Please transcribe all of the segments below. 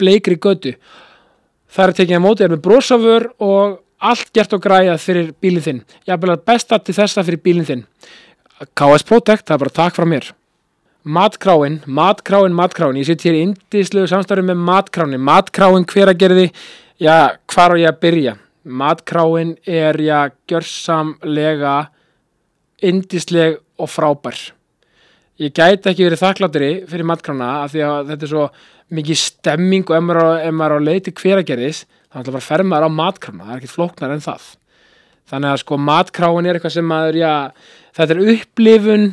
bleikri götu. Það er tekið að mótið er með brosafur og allt gert og græjað fyrir bílinn þinn. Ég er besta til þessa fyrir bílinn þinn. KS Protect, það er bara takk frá mér. Matkráin, matkráin, matkráin. Ég sitt hér í indislegu samstarfi með matkráin matkráin hver að gerði já, hvar á ég að byrja? Matkráin er já, gjörsamlega indisleg og frábær. Ég gæti ekki verið þakkláttur fyrir matkrána af því að þetta er svo mikið stemming og ef maður, á- ef maður er á leiti hveragerðis þá ætla bara að fer maður á matkrána það er ekkert flóknar en það. Þannig að sko matkráin er eitthvað sem maður já, þetta er upplifun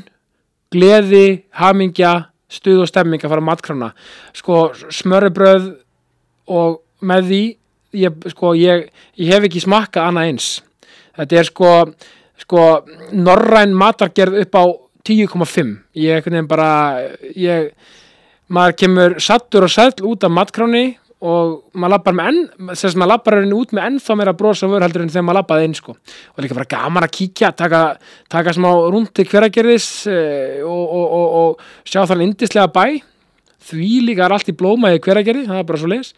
gleði, hamingja stuð og stemming að fara á matkrána sko smörrebröð og með því ég, sko, ég, ég hef ekki smakkað annað eins. Þetta er sko, sko norræn matargerð upp á 10,5 ég einhvern veginn bara ég, maður kemur sattur og sæll út af matkráni og maður lappar með enn þess að maður lappar henni út með ennþá meira brosa vör heldur en þegar maður lappaði inn sko. Og líka bara gaman að kíkja, taka, taka smá rúndi hveragerðis eh, og, og, og, og sjá þannig indislega bæ. Því líka er allt í blóma í hveragerði, það er bara svo leis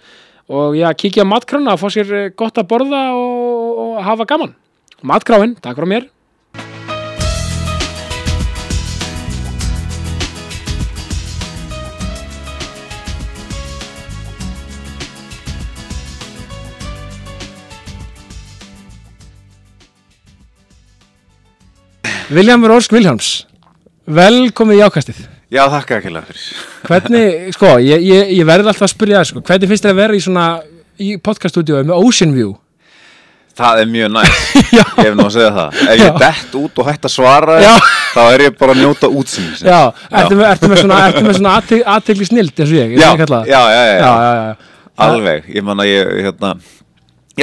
og já, kíkja á matkrána og fá sér eh, gott að borða og hafa gaman. Matkráin, takk frá mér Viljámur Ósk Viljáms velkomið í ákastið Já, þakka ekki lega fyrir. hvernig, sko, ég, ég, ég verði alltaf að spyrja það, sko, hvernig finnst þér að vera í svona í podcaststúdíu með Ocean View Það er mjög næst, ég hef nú að segja það. Ef ég Já. dett út og hætt að svara, Já. þá er ég bara að njóta útsýnis. Já, ertu með, ertu með svona, svona aðtekli snild eins og ég, ég kalla það. já, já, já, já, já, já. alveg. Ég man að ég, hérna,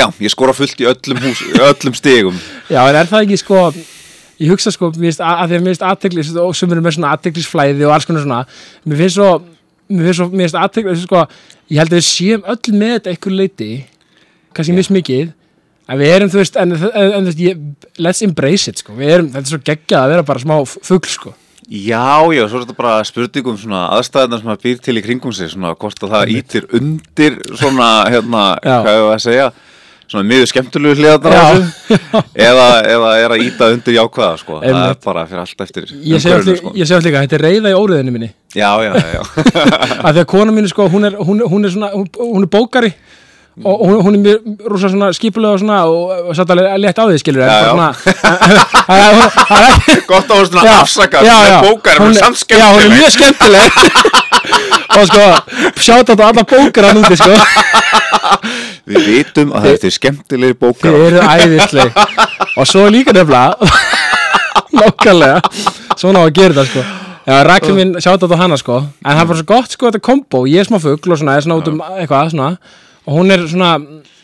já, ég skora fullt í öllum, hús, öllum stigum. Já, en er það ekki sko ég hugsa sko, mér finnst að, að því að mér finnst aðteklis og sem eru með svona aðteklisflæði og alls konar svona. Mér finnst svo, mér finnst svo, mér finnst aðteklis sko, ég held að við séum öll með þetta einhver leiti, kannski yeah. mikið en við erum, þú veist, en, en, en ég, let's embrace it, sko. Við erum, þetta er svo geggjað að vera bara smá fugl, sko. Já, já, svo er þetta bara spurningum svona aðstæðina sem maður býr til í kringum sig, svona hvort að það ítir undir svona, hérna, Já. hvað hefur að segja, svona miður skemmtilegu hliðarnar á þessu, eða, eða er að íta undir jákvæða, sko. Það er bara fyrir allt eftir ég ég segi alltaf líka, þetta er reyða í óriðinu minni. Já, já, já, að því að kona mín sko, hún er, hún, hún er svona, hún, hún er bókari og hún, hún er mjög rosa svona skipulega og svona og, satt alveg létt á því skilur en er- hún- er Gott að hún svona afsaka já, með já. bókar, Hún hún er er- samt Já, hún er skemmtileg. mjög skemmtileg. Og sko, sjátt á alla bókar hann úti sko, Við vitum að þetta er skemmtilegir bókar. þið eru æðisleg og svo líka nefnilega nokkarlega svona á að gera þetta sko. Já, rækli mín sjátt á hana sko. En það var svo gott sko þetta kombo, ég er smá fugl og svona, er svona út um eitthvað svona. Og hún er svona,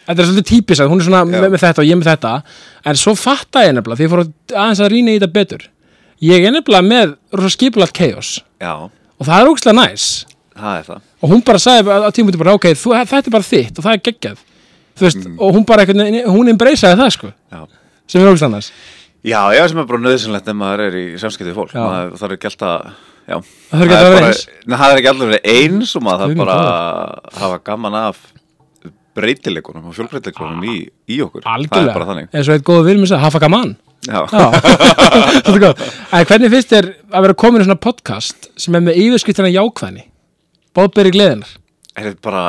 þetta er svolítið típis að hún er svona með, með þetta og ég með þetta. En svo fatta ég nefnilega, því ég fór að- aðeins að rýna í þetta betur. Ég er nefnilega með rosa skipulagt Já, og það er ógstlega næs það er það? Og hún bara sagði á tímúti bara, ok, þú, þetta er bara þitt og það er geggjað. Veist, og hún bara veginn, hún embraceiði það sko, Já, sem er ógstlega næs já, já sem er bara nöðsynlegt ef maður er í samskipti við fólk. Maður þarf ekki alltaf Já, Það þarf ekki alltaf að bara- eins. Það er ekki alltaf verið eins og maður þarf bara að hafa gaman af breytileikunum og fjölbreytileikunum í, í okkur. Það er algjörlega, bara þannig. Eins og eitt góða vil mér sagði, hafa gaman. Er En hvernig finnst þér að vera komin í svona podcast sem er með yfirskriftina jákvæðni Bóðberi gleðinar er þetta bara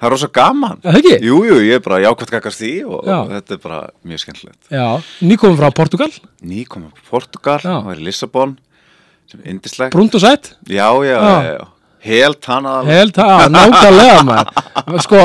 Það er rosa gaman það ekki? Jú, ég er bara jákvæmt kakast því og, Já. og þetta er bara mjög skemmtilegt Já, nýkomum frá Portugal Ný komum á Portugal, Já. og er í Lissabon sem er indislegt Brúnt og sætt Já, já, Já. já, já Helt hana Held það, nákvæmlega maður Sko,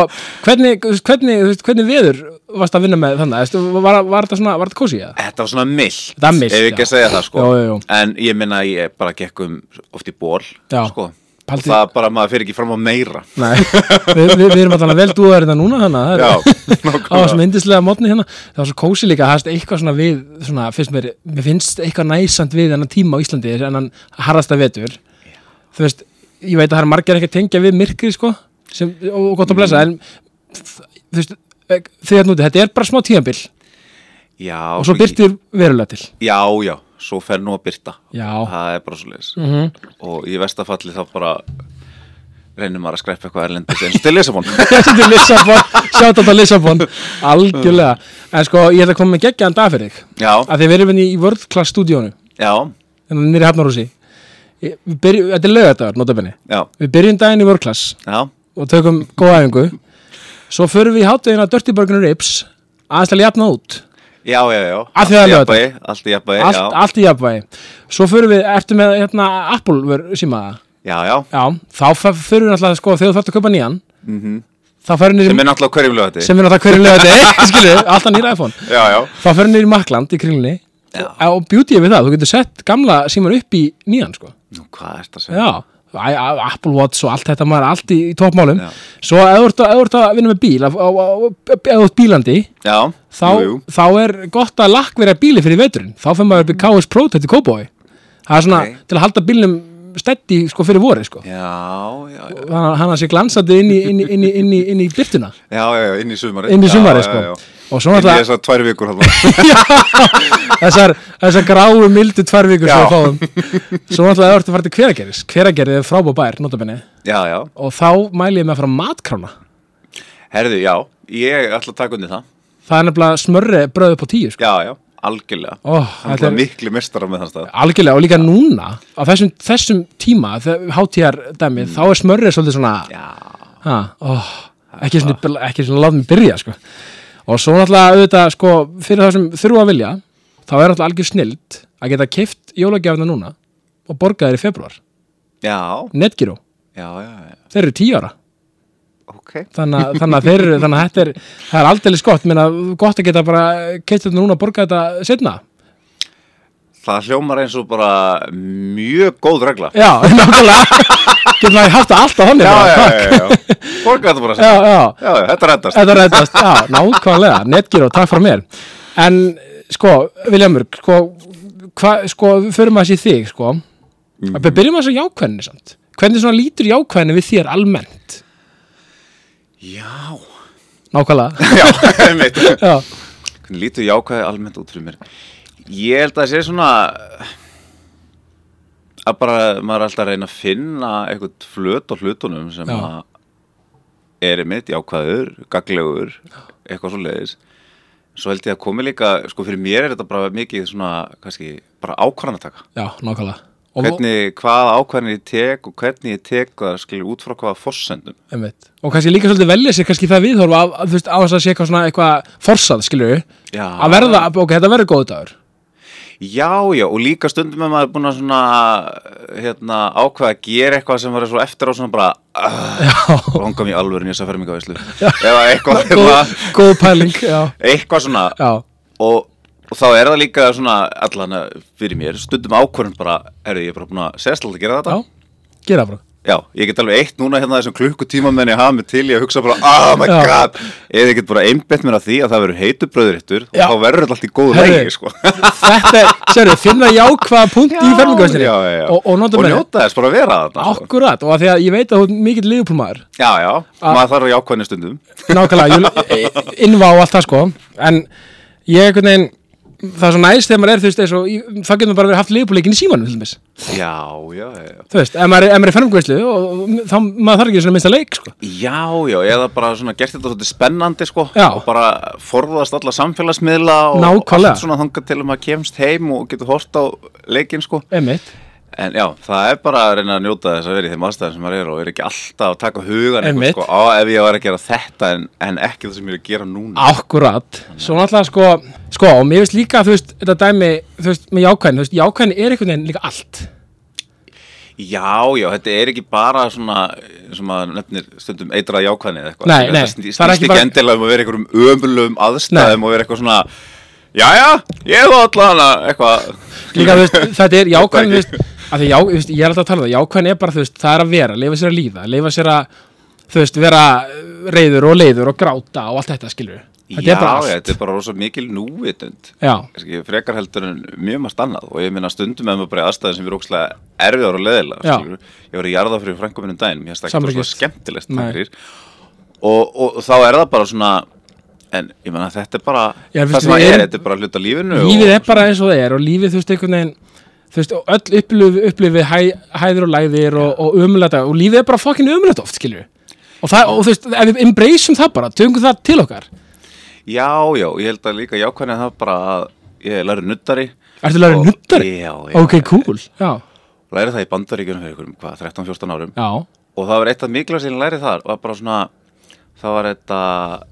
hvernig, hvernig, hvernig veður varst að vinna með þannig Var, var þetta svona, var þetta kósi eða? Þetta var svona mild Þetta er milt, Ef ekki já. að segja það sko Já, já, já. En ég minna að ég bara gekk um oft í ból Já. sko. Paldi- það bara maður fyrir ekki fram á meira. Nei, við, við, við erum alltaf vel dúðar þetta núna þannig að Já, það er á þessum yndislega mótni hérna. Það var svo kósi líka, það er eitthvað svona við svona, finnst mér, mér finnst eitthvað næsand við þennan tíma á Íslandi en hann harðasta vetur. Þú veist, ég veit að það er margir ekki að tengja við myrkri sko, sem, og, gott að blessa en þú veist þegar núti, þetta er bara smá tíðanbill Já, og svo byrtir verulega til. Já, já, svo fer nú að byrta Já. Það er bara svo leiðis Mhm. Og í vestafalli þá bara reynir maður að skreppa eitthvað erlendis eins og til Lissabon. Sjátt á þetta Lissabon. Algjörlega, en sko ég ætla að koma með geggjaðan dag fyrir þig, að þið verðum í World Class stúdíónu hérna nýri við byrjum, þetta er lögadagur, notabenni við byrjum daginn í World Class já. og tökum góða æfingu. Svo förum við í háttegina Dirty Burger Rips aðeins til að jafna út Já, já, já. Allt í jafnvægi, Allt í jafnvægi, allt, já. allt í jafnvægi. Svo förum við, ertu með hérna, Apple símaða Já, já, já, þá f- förum við alltaf sko, þegar þú þarft að kaupa nýjan þá förum við sem er náttúrulega hverjum lögati sem er náttúrulega hverju lögði skilur, alltaf nýra iPhone. Já, já, þá förum við í Makland í kringlunni. Já. og, beauty við það, þú getur sett gamla síman upp í nýjan sko. Nú hvað er þetta að segja? Já, Apple Watch og allt þetta maður er allt í, í toppmálum. Já. svo ef þú ert að- vinna með bíl ef þú ert bílandi Já, þá, jú, jú. þá er gott að lakkverja bíli fyrir veturinn. Þá fyrir maður upp í KS Pro þetta í Cowboy. Það er svona Ok. til að halda bílnum steddi sko fyrir voru sko. Já, já, já, þannig að hann sé glansandi inn í, inn í, inn í, inn í, inn í byrtuna já, já, inn í sumari inn í Já, sumari já, sko. já, já. Og svo náttúrulega þessar tvær vikur þessar, þessar gráu mildu tvær vikur sem Já. við fáum. Svo náttúrulega það ertu að fara til hverageris hveragerið er frábá bær, notabenni Já, já, og þá mæli ég með að fara matkrána. Herðu, já Ég ætla að taka undir það. Það er nefnilega smörri bröðu på tíu sko. Já, já, algjörlega. Ó, Það er miklu mestara með þann stað. Algjörlega og líka núna á þessum, þessum tíma, hátíjar dæmi, þá er smörrið svolítið svona Já, ha, ó, ekki svona, svona mig byrja sko. Og svo náttúrulega auðvitað sko, fyrir það sem þurfa að vilja þá er náttúrulega algjör snild að geta keift jólagjafna núna og borga þér í februar já, Netgyro, já, já, já. þeir eru tíu ára. Ok. Þannig, að- þannig að þeir eru þannig að þetta er, það er aldeilis gott. Menna, gott að geta bara keift þetta núna og borga þetta setna Það hljómar eins og bara mjög góð regla. Já, nákvæmlega. Getur maður haft það alltaf honum Já, já, já, já, já. Borga þetta bara já, sem já. Já, já, þetta reddast. Þetta reddast, já, nákvæmlega, netgíru takk frá mér. En, sko, Viljamur, sko, hva, sko, förum að sé þig, sko. Mm. Byrjum að þessu jákvæðinni, samt. Hvernig svona lítur jákvæðinni við þér almennt? Já, Nákvæmlega, já, einmitt. Já, Hvernig lítur jákvæði almennt út fyrir mér Ég held að það sé svona að bara maður er alltaf að reyna að finna eitthvað flöt á hlutunum sem Já. að er einmitt jákvæður, gaglegur eitthvað svo leiðis Svo held ég að komi líka, sko fyrir mér er þetta bara mikið svona, kannski, bara ákvarðanataka. Já, nákvæmlega. Og, hvernig, hvaða ákvarðanir ég tek og hvernig ég tek það skilur út frá hvaða forsendum. Einmitt. og kannski líka svolítið velja sér kannski það viðhorf að, að, þú veist, á þess að sé eitthvað svona eitthvað forsað, skilur Já. Að verða, ok, þetta verður góð dagur Já, já, og líka stundum er maður búin að svona hérna, ákveða að gera eitthvað sem var svo eftir á svona bara uh, Já, langa mér alveg en ég að ferminga veislu. Eða eitthvað, góð, hérna, góð pæling, já, eitthvað svona. Og, og þá er það líka svona allan fyrir mér, stundum ákvörðum bara, herru, ég bara búin að að gera þetta. Já, gera bara Já, ég get alveg eitt núna hérna þessum klukkutíma menn ég hafa mig til ég að hugsa bara, oh my Já. god eða ég get bara einbett mér að því að það verður heitu bröðurittur og þá verður þetta allt í góðu lægi sko. þetta sérðu, finna jákvæða punkt í já, já, já. og, og og njóta þess bara að vera þarna sko. akkurat, og að því að ég veit að þú er mikill liðupúlmaður Já, já, maður þarf að jákvæðni stundum júl- innvá og allt það sko en ég einhvern veginn það er svo næst þegar maður er, þú veist, í- það getur bara verið haft liðupúleikin í símanum, Já, já, já, þú veist, ef maður, er- ef maður er og þá maður þarf ekki svona minnsta leik, sko. Já, já, eða bara svona gert þetta svolítið spennandi sko og bara forðast alla samfélagsmiðla og allt svona þangað til að maður kemst heim og getur hort á leikinn sko. Einmitt. En já, það er bara að reyna að njóta þess að vera í þeim aðstæðum sem maður er og er ekki alltaf að taka hugan eitthvað sko, á ef ég var að gera þetta en, en ekki það sem ég er að gera núna. Akkurat, svo náttúrulega sko sko, og mér finnst líka, þú veist, þetta dæmi þú veist, með jákvæðin, þú veist, jákvæðin er einhvern veginn líka allt. Já, já, þetta er ekki bara svona sem maður nefnir stundum eitrað jákvæðni eða eitthvað. Nei, nei, þetta snýst það er ekki, bara- endilega um að vera einhverjum ömulum aðstæðum og vera eitthvað svona Jæja, ég var allan að eitthvað. Líka, þú veist, þetta er jákvæðin, þú veist að því já, veist, ég er alltaf að tala um það, jákvæðin er bara, veist, það er að vera, leifa sér að líða leifa sér að, þú veist, vera uh, reyður og leiður og gráta og allt þetta, skilur þetta Já, er þetta er bara rosa mikil núvitund. Frekar heldur en mjög margt annað. Og ég minna stundum með maður bara í aðstæðum sem eru ókslega erfiðar og skilurðu. ég var í jarða fyrir frænkominum daginn mér Samrýmist. svo skemmtilegt og, og, þá er það bara svona en ég menna þetta er bara Já, það sem það er, þetta er bara hluta af lífinu lífið og, er bara eins og það er og lífið, þú veist, einhvern veginn þú veist, og öll upplifið, upplifið hæ, hæðir og læðir og, og umlæta og lífið er bara fokkin umlæta oft, skilur og, og þú veist, ef við embraceum það bara tökum það til okkar. Já, já, ég held að líka jákvæðin það bara að ég læri nuttari Ertu Og- nuttari? Já, já, Ok, cool, já, læri það í bandaríkjunum fyrir ykkur, hvað, 13-14 árum? Já, og það var eitt af mikilvægt sem ég læri þar var bara svona það var þetta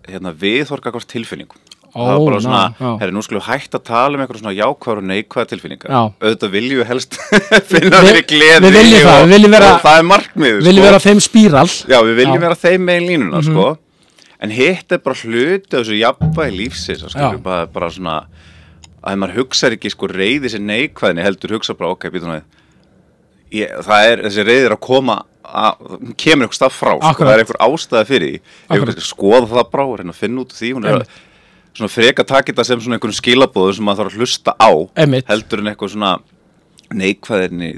hérna, viðhorka hvort tilfinningum það var bara svona, herri, nú skulum við hægt að tala um eitthvað svona jákvæður og neikvæða tilfinningar. Auðvitað viljum við helst finna Við- gleði við viljum það, við viljum vera- það er markmið viljum sko. vera þeim spíral. Já, við viljum. Mhm. vera þeim megin línuna sko. en hitt er bara hluti af þessu jafnvægi lífsins bara, bara svona að maður hugsar ekki sko reyði sér neikvæðinni heldur hugsa bara ok, býtum við. Ég, það er, þessi reyðir að koma að, kemur eitthvað stað frá sko, það er eitthvað ástæða fyrir því. Við skoða það og reyna að finna út því hún er að svona freka taka þetta sem svona einhverjum skilabóðum sem maður þarf að hlusta á Einmitt. heldur en eitthvað svona neikvæðinni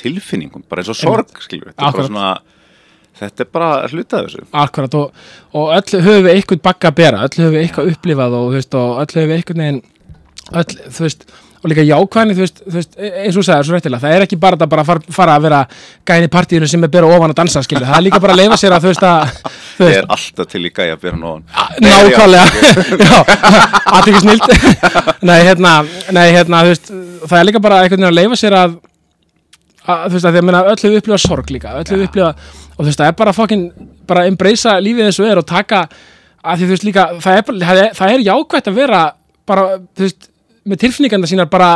tilfinningum, bara eins og sorg skilur, þetta er Akkurat. bara svona þetta er bara hluta af þessu Akkurat og, og öll höfum við eitthvað bakka að bera, öll höfum við eitthvað upplifað og, þú veist, og öll höfum við eitthvað neginn öll, þú veist, og líka jákvæðni þú veist, þú veist, e- eins og þú sagði, svo réttilega það er ekki bara þetta bara að fara, fara að vera gæni í partíinu sem er bera ofan að dansa, skilju það er líka bara að leifa sér að þú veist að þú veist, er alltaf til í gæja að bera nóðan nákvæmlega. Já, aðtekki snild nei, hérna, nei, hérna, þú veist það er líka bara einhvern veginn að leifa sér að að, þú veist, að því að minna öll hefur upplifað sorg líka, öll hefur upplifað og þú veist, það er bara fokkin, bara embracea lífið eins og er og taka, að því þú veist líka það er, það er, það er jákvætt að vera bara, þú veist, með tilfinninganda sínar bara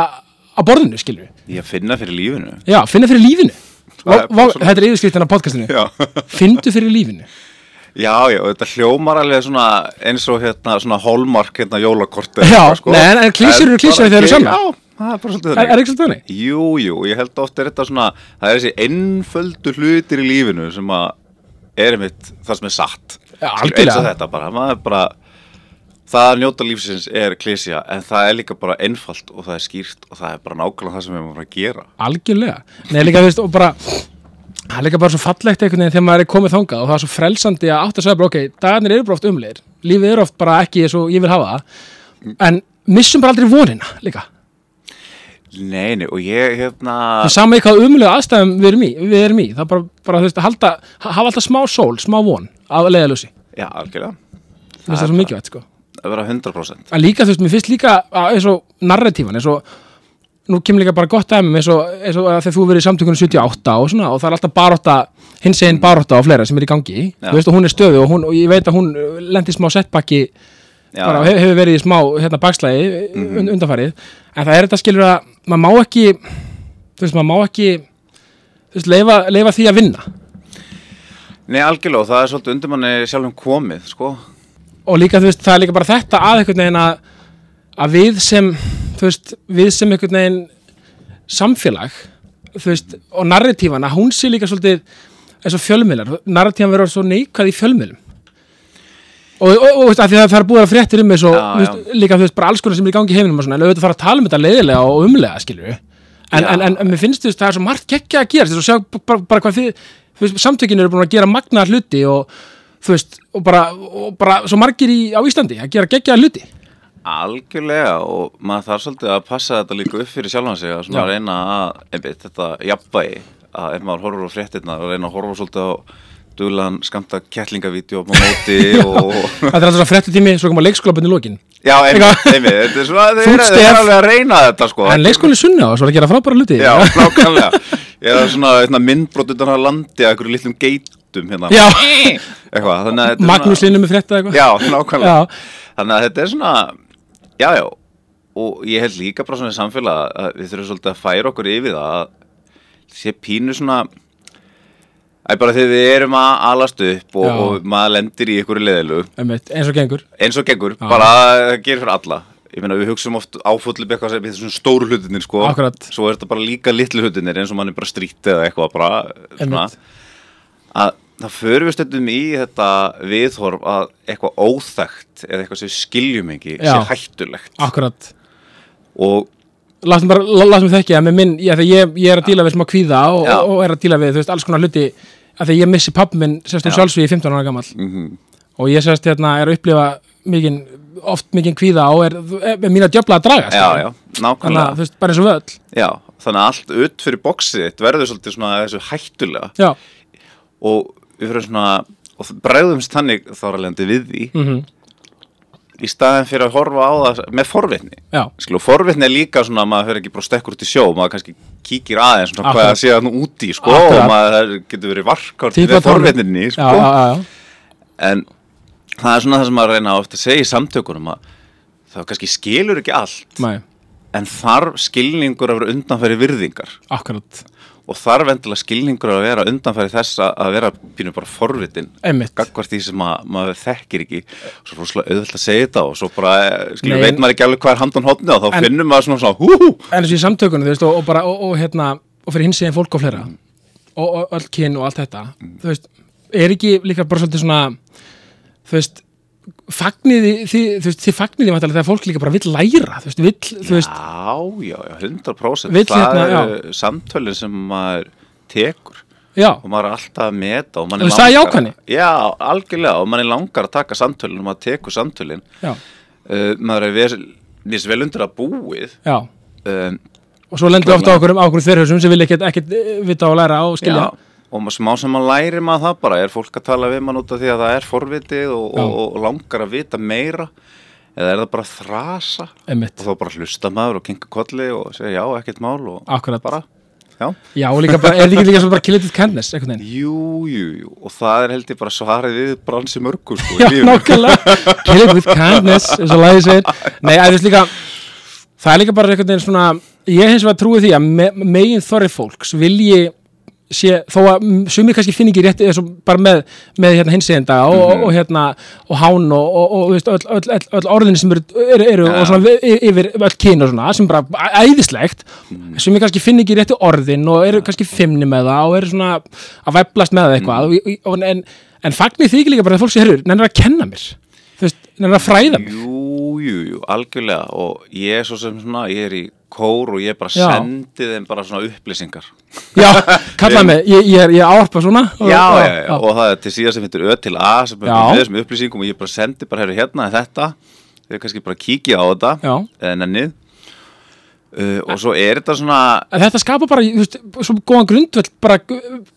á borðinu, skilju ég finna fyrir lífinu. Já, finna fyrir lífinu. Það þetta er yfirskriftin á podcastinu. Findu fyrir lífinu. Já, já, þetta hljómar alveg svona eins og hérna svona hólmark hérna jólakorti Já, sko. nei, en- klisjur eru klisjur þegar þeir eru sannar. Já, það er bara svolítið er, er þannig. ekki svolítið þannig? Jú, jú, ég held oft er þetta svona það er þessi einföldu hlutir í lífinu sem að er einmitt það sem er satt. Já, Skilur, algjörlega. eins og þetta bara, maður bara það að njóta lífsins er klísja en það er líka bara einfalt og það er skýrt og það er bara nákvæmlega það sem við erum að gera. Algjörlega. Nei, líka, veist, og bara það er líka bara svo fallegt einhvern veginn þegar maður er komið þangað og það er svo frelsandi að átt að segja bara, ok, dagarnir eru bara oft umleir lífið eru oft bara ekki eins og ég vil hafa það. En missum bara aldrei vonina líka. Nei, nei, og ég hérna það er sama í hvað umlega aðstæðum við erum í, við erum í. það bara, bara þú veist, að halda ha- hafa alltaf smá sól, smá von af leiðalösi, Já, algjörlega. Það er svo mikilvægt sko að vera 100% en líka, þú veist, mér finnst líka að, eins og narratífan, eins og nú kemur líka bara gott dæmi eins og, eins og að þegar þú verið í samtökunum 78 og svona og það er alltaf barótta, hins eginn barótta og fleira sem er í gangi, Já. þú veist, og hún er stöðu og, hún, og ég veit að hún lendi smá setbakki bara, hef, hefur verið í smá hérna, bakslægi mm undanfarið, en það er þetta skilur að maður má ekki þú veist, maður má ekki þú veist, leifa, leifa því að vinna. Nei, algjörlega, og það er svolítið undir manni sjálfum komið, sko. Og líka, þú veist, það er líka bara þetta að einhvern veginn að, að við sem þú veist, við sem einhvern veginn samfélag þú veist, og narratífana, hún sé líka svolítið eins og fjölmiðlar, narratífan verður svo neikvæð í fjölmiðlum. Og, og, og veist, af því að það er búið að fréttir um veist, líka þú veist, bara alls konar sem er í gangi í heiminum og svona, en auðvitað fara að tala um þetta leiðilega og umlega, við en, en, en, en mér finnst þú veist, það er svo margt geggja að gera, þú veist, og sjá bara, bara hvað þið þú veist, samtökin eru búin að gera magnaðar hluti og þú veist, og bara, og bara svo margir í, á Íslandi að gera geggjaðar hluti. Algjörlega og maður þarf svolítið að passa þetta líka upp fyrir sjálfan sig að svona reyna að einmitt, þetta jafnvægi að ef maður horfur á fréttina að reyna að horfa svolítið á duglan skamta kettlingavídeó á móti og Þetta er alltaf fréttatími, svo koma leikskólabönni lókin já, einmitt, einmitt, þetta er svona þeir eru- alveg að reyna þetta sko. En leikskóli sunna og svo er að gera frábæra hluti. Já, nákvæmlega. Ég er svona hérna, myndbrot utan að landi að einhverju litlum geitum hérna. Eitthvað, þannig að þetta er Magnús Linnu með frétta eitthvað. Já, nákvæmlega. Já. Þannig að þetta er svona Já, já. Og ég held líka bara svona í samfélag að við þurfum svolítið að færa okkur yfir það að sé pínu svona Æ, bara þegar við erum að alast upp og, og maður lendir í einhverju leðilu eins og gengur. Eins og gengur, Já. bara það gerir fyrir alla. Ég meina við hugsaum oft áfullið eitthvað sem er svona stóru hlutinir sko. Akkurat. svo er þetta bara líka litlu hlutinir eins og mann er bara strítið eða eitthvað bara svona, að það förum við stundum í þetta viðhorf að eitthvað óþægt eða eitthvað sem skiljum ekki Já. sé hættulegt. Akkurat. Og Láttum bara, láttum við þekki að með minn ég, ég, ég er að díla við smá kvíða og, Já. og er að díla við, þú veist, alls konar hluti að því ég missi pappi minn, sérst um Já. sjálfsvíði 15 ára gammal mm og ég sérst hérna er að upplifa mikinn, oft mikinn kvíða og er, er, er mín að djöfla að draga já, já, þannig að, nákvæmlega þú veist, bara eins og völl já, þannig að allt ut fyrir bóksið þitt verður svolítið svona þessu hættulega. Já, og við fyrir svona og bregðumst þannig þáralandi við því mhm, í staðin fyrir að horfa á það með forvitni. Skilu, forvitni er líka svona að maður fyrir ekki bara stekkur út í sjó, maður kannski kíkir aðeins svona hvað Akkurat. það sé að nú úti, sko, Akkurat. og maður getur verið varkart Típa með forvitninni, sko, já, já, já. en það er svona það sem maður reyna ofta að segja í samtökunum að það kannski skilur ekki allt, Nei, en þarf skilningur að vera undanfæri virðingar. Akkurat, og þarf endilega skilningur að vera undanfæri þess að að vera pínu bara forvitin gagvart því sem að, maður þekkir ekki. Svo rosalega auðvitað að segja þetta og svo bara, skilur, Nei, veit maður ekki alveg hvað er handan hotni og þá En- finnum maður svona svona hú hú en og í samtökunum, þú veist, og, og bara og, og hérna, og fyrir hins eginn fólk og fleira. Og, og öll kyn og allt þetta. Þú veist, er ekki líka bara svolítið svona þú veist fagniði, þið, þið fagniði vantarlega þegar fólk líka bara vill læra þú veist, vill, þú veist, Já, já, já, 100% Vill Það hérna, eru samtölin sem maður tekur já, og maður er alltaf að meta og það er jákvæðni. Já, algjörlega og manni langar að taka samtölin og maður tekur samtölin. Já, uh, maður er ves vel undir að búið. Já. Um, og svo lendur ofta á okkur, á okkur þverjusum sem vil ekkert, eh, vita og læra og skilja. Já, og smá sem maður læri maður það bara er fólk að tala við mann út af því að það er forvitið og, og, og langar að vita meira. Eða er það bara að þrasa? Einmitt, og þá bara hlusta maður og kinka kolli og segja já, ekkert mál og akkurat. bara, já. Já, og líka bara, er þetta ekki líka svo bara einhvern veginn? Jú, jú, jú, og það er held ég bara svarið við bransi mörgur sko, Já, nákvæmlega. Kill it with kindness, eins og lagið segir. Nei, að líka Það er líka bara einhvern veginn svona Ég hins vegar trúi því að me megin þorri fólks vilji sé, þó að mm, sumir kannski finn ekki rétt eins og bara með, með hérna hinsegenda og, Mhm. og, og hérna og hán og, og, veist, öll, öll, öll, öll orðinni sem eru, eru, eru Ja. og svona yfir öll kyn og svona sem bara æðislegt Mhm. sumir kannski finn ekki rétti orðin og eru kannski fimmni með það og eru svona að væplast með það eitthvað Mhm. og, en, en fagnir ekki líka bara að fólk sé herrur, nennir að kenna mér þú veist, nennir að fræða mér Jú, jú, jú, algjörlega. Og ég er svo sem svona, ég er í kór og ég bara Já. sendi þeim bara svona upplýsingar. Já, kallaði mig, ég, ég er, ég áarpa svona og, já, já, já, og það er til síðan sem heitir Ö til A sem er með þessum upplýsingum og ég bara sendi bara, hérna er þetta. Þau kannski bara kíkja á þetta eða nennið. Uh, og svo er þetta svona En þetta skapa bara, þú veist, svo góðan grundvöld bara,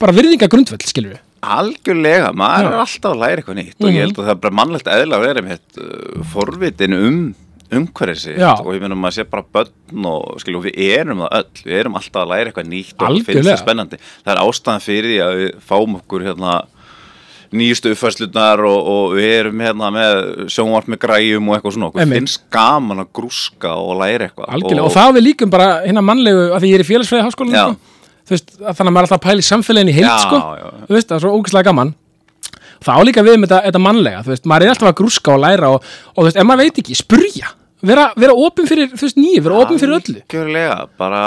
bara virðinga grundvöld, skilur við algjörlega, maður Já. er alltaf að læra eitthvað nýtt og ég held að það er bara mannlegt eðla að vera með uh, forvitin um umhverfið sitt Já. og ég meina maður sé bara börn og skilju, við erum það öll, við erum alltaf að læra eitthvað nýtt og Algjörlega. finnst það spennandi það er ástæðan fyrir því að við fáum okkur hérna nýjustu uppfærslunar og, og við erum hérna með sjónvart með græjum og eitthvað svona okkur finnst gaman að grúska og læra eitthvað algjörlega, og, það við líkum bara hérna mannlegu, að því ég er í félagsfræði veist, þannig að maður er alltaf að pæla í samfélaginu í heild, Já, sko. þú veist, það er svo ógæslega gaman. Það á líka við með þetta, þetta mannlega, þú veist, maður er alltaf að grúska og læra og, og þú veist, ef maður veit ekki, spurja vera, vera opin fyrir, þú veist, nýju, vera opin fyrir öllu. Algjörlega, bara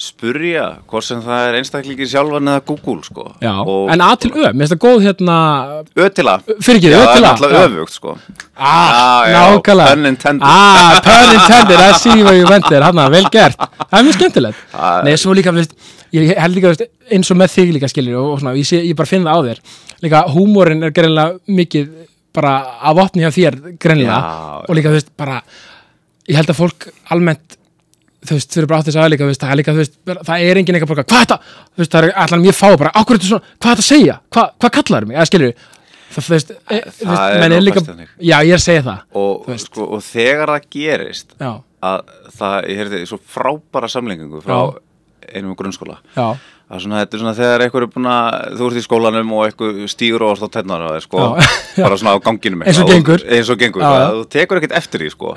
spurja hvort sem það er einstaklingi sjálfan eða Google sko. Já, og en A til Ö, mér finnst það góð hérna Ötila Fyrir ekki, Já, Ö það til er A. náttúrulega já. öfugt sko. Ah, nákvæmlega. pun intended. Ah, pun intended, I see what you went there Hanna, vel gert, það er mjög skemmtilegt. Það- Nei, svo líka, ég held líka eins og með þig líka skilur og, og svona, ég, sé, ég bara finn það á þér. Líka húmórin er greinlega mikið bara af opni hjá þér greinlega og líka, þú veist, bara ég held að fólk almennt þú veist, þau eru bara átt þess að veist, það er líka, þú veist, það er engin eitthvað bara, hvað er þetta, þú veist, það er allan mér fá bara, ákveður þetta svona, hvað er þetta að segja, hvað, hvað kallar mig, eða skilur það, þú veist, e, þú veist, er menn er þannig. já, ég er að segja það, og, veist. sko, og þegar það gerist já, að það, ég heyrði svo frábæra samlengingu frá Já. einum grunnskóla. Já, Það er svona, þetta er svona þegar einhver er búin að, þú ert í skólanum og einhver stýgur og á tennar á þér, sko, bara svona á ganginum Eins og eitthvað, gengur. Eins og gengur, já. þú tekur ekkert eftir því, sko,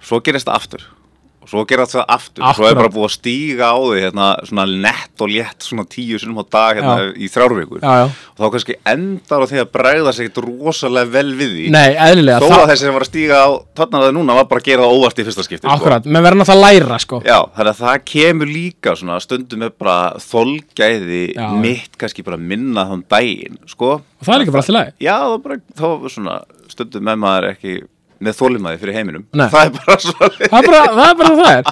svo gerist það aftur og svo gerist það aftur, svo Akkurat. er bara búið að stíga á því, hérna, svona nett og létt, svona tíu sinnum á dag, hérna, í þrjárvíkur já, já, og þá kannski endar á því að bregða sig ekkert rosalega vel við því nei, eðlilega, þó það- að þessi sem var að stíga á þarna það núna var bara að gera það óvart í fyrsta skipti, sko. Akkurat, menn verður náttúrulega að læra sko Já, þannig að það kemur líka svona stundum með bara þolgæði Já. mitt kannski bara minna þann daginn, sko. Og það er líka bara allt í lagi það stundum með maður ekki með þólimaði fyrir heiminum. Nei. Það er bara svo Það er bara það, er bara það er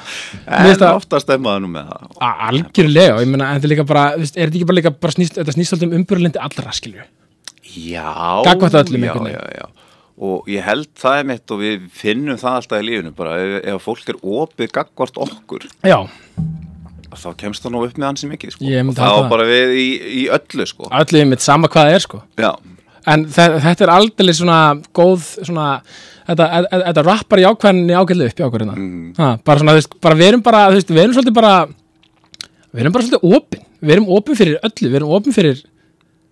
En er maður nú með það. Algjörlega, ég meina, en þetta er líka bara Er þetta ekki bara líka, bara snýst, þetta snýst alltaf um umbyrlindi allra, skilju Já. Gagnvart öllum einhvern já, veginn. já. Og ég held það er mitt og við finnum það alltaf í lífinu bara ef, ef fólk er opið gagvart okkur Já, þá kemst það nú upp með hansi mikið sko. Ég og það. bara við í, í öllu sko. öllu mitt sama hvað það er sko Já, En þe- þetta er aldrei svona góð svona, þetta, e- e- þetta rappar í ákveðinni ágæðlega upp í ákveðina Mhm. ha, bara svona, þú veist, bara við erum bara þú veist, við erum svolítið bara við erum bara svolítið opin, við erum opin fyrir öllu við erum opin fyrir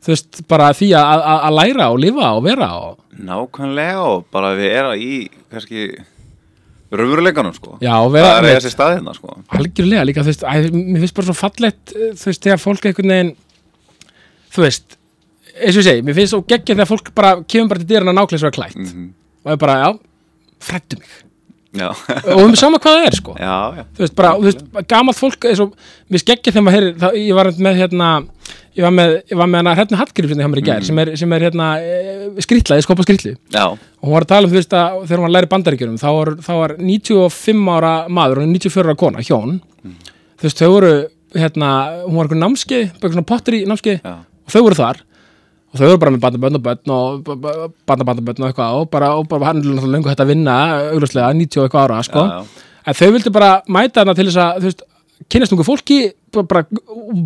þú veist, bara því að, að, að læra og lifa og vera og, nákvæmlega og bara við erum í kannski raunveruleikanum sko. já, vera það er einmitt, þessi staðina sko. algjörlega líka, þú veist, æ, mér finnst bara svo fallegt eh, þú veist, þegar fólk einhvern veginn þú veist, eins og ég segi mér finnst svo geggja þegar fólk bara kemur bara til dyrana nákvæmlega svo klætt Mhm. Og er bara, já, frættu mig. Og um sama hvað það er, sko. Já, já. Þú veist, bara, þú veist, gamalt fólk eins og, mér skeggja þegar maður heyrir, það, ég var með hérna, ég var með, ég var með hérna hérna Hallgrímsson hjá mér í gær, sem er, sem er hérna e, skrýtlaði, skopa skrýtli Já, og hún var að tala um, þú veist, að þegar hún læra bandaríkjunum þá var, þá var 95 ára maður og 94 ára kona, hjón. Þú veist, þau voru, hérna hún var eitthvað námskeið, bara eitthvað námskeið já, og þau voru þar og þau voru bara með bandabönn og bönn og bandabandabönn og eitthvað og bara, og bara hann er náttúrulega lengur hægt að vinna augljóslega 90 og eitthvað ára sko. já, já. en þau vildu bara mæta þarna til þess að veist, kynast ungu fólki bara,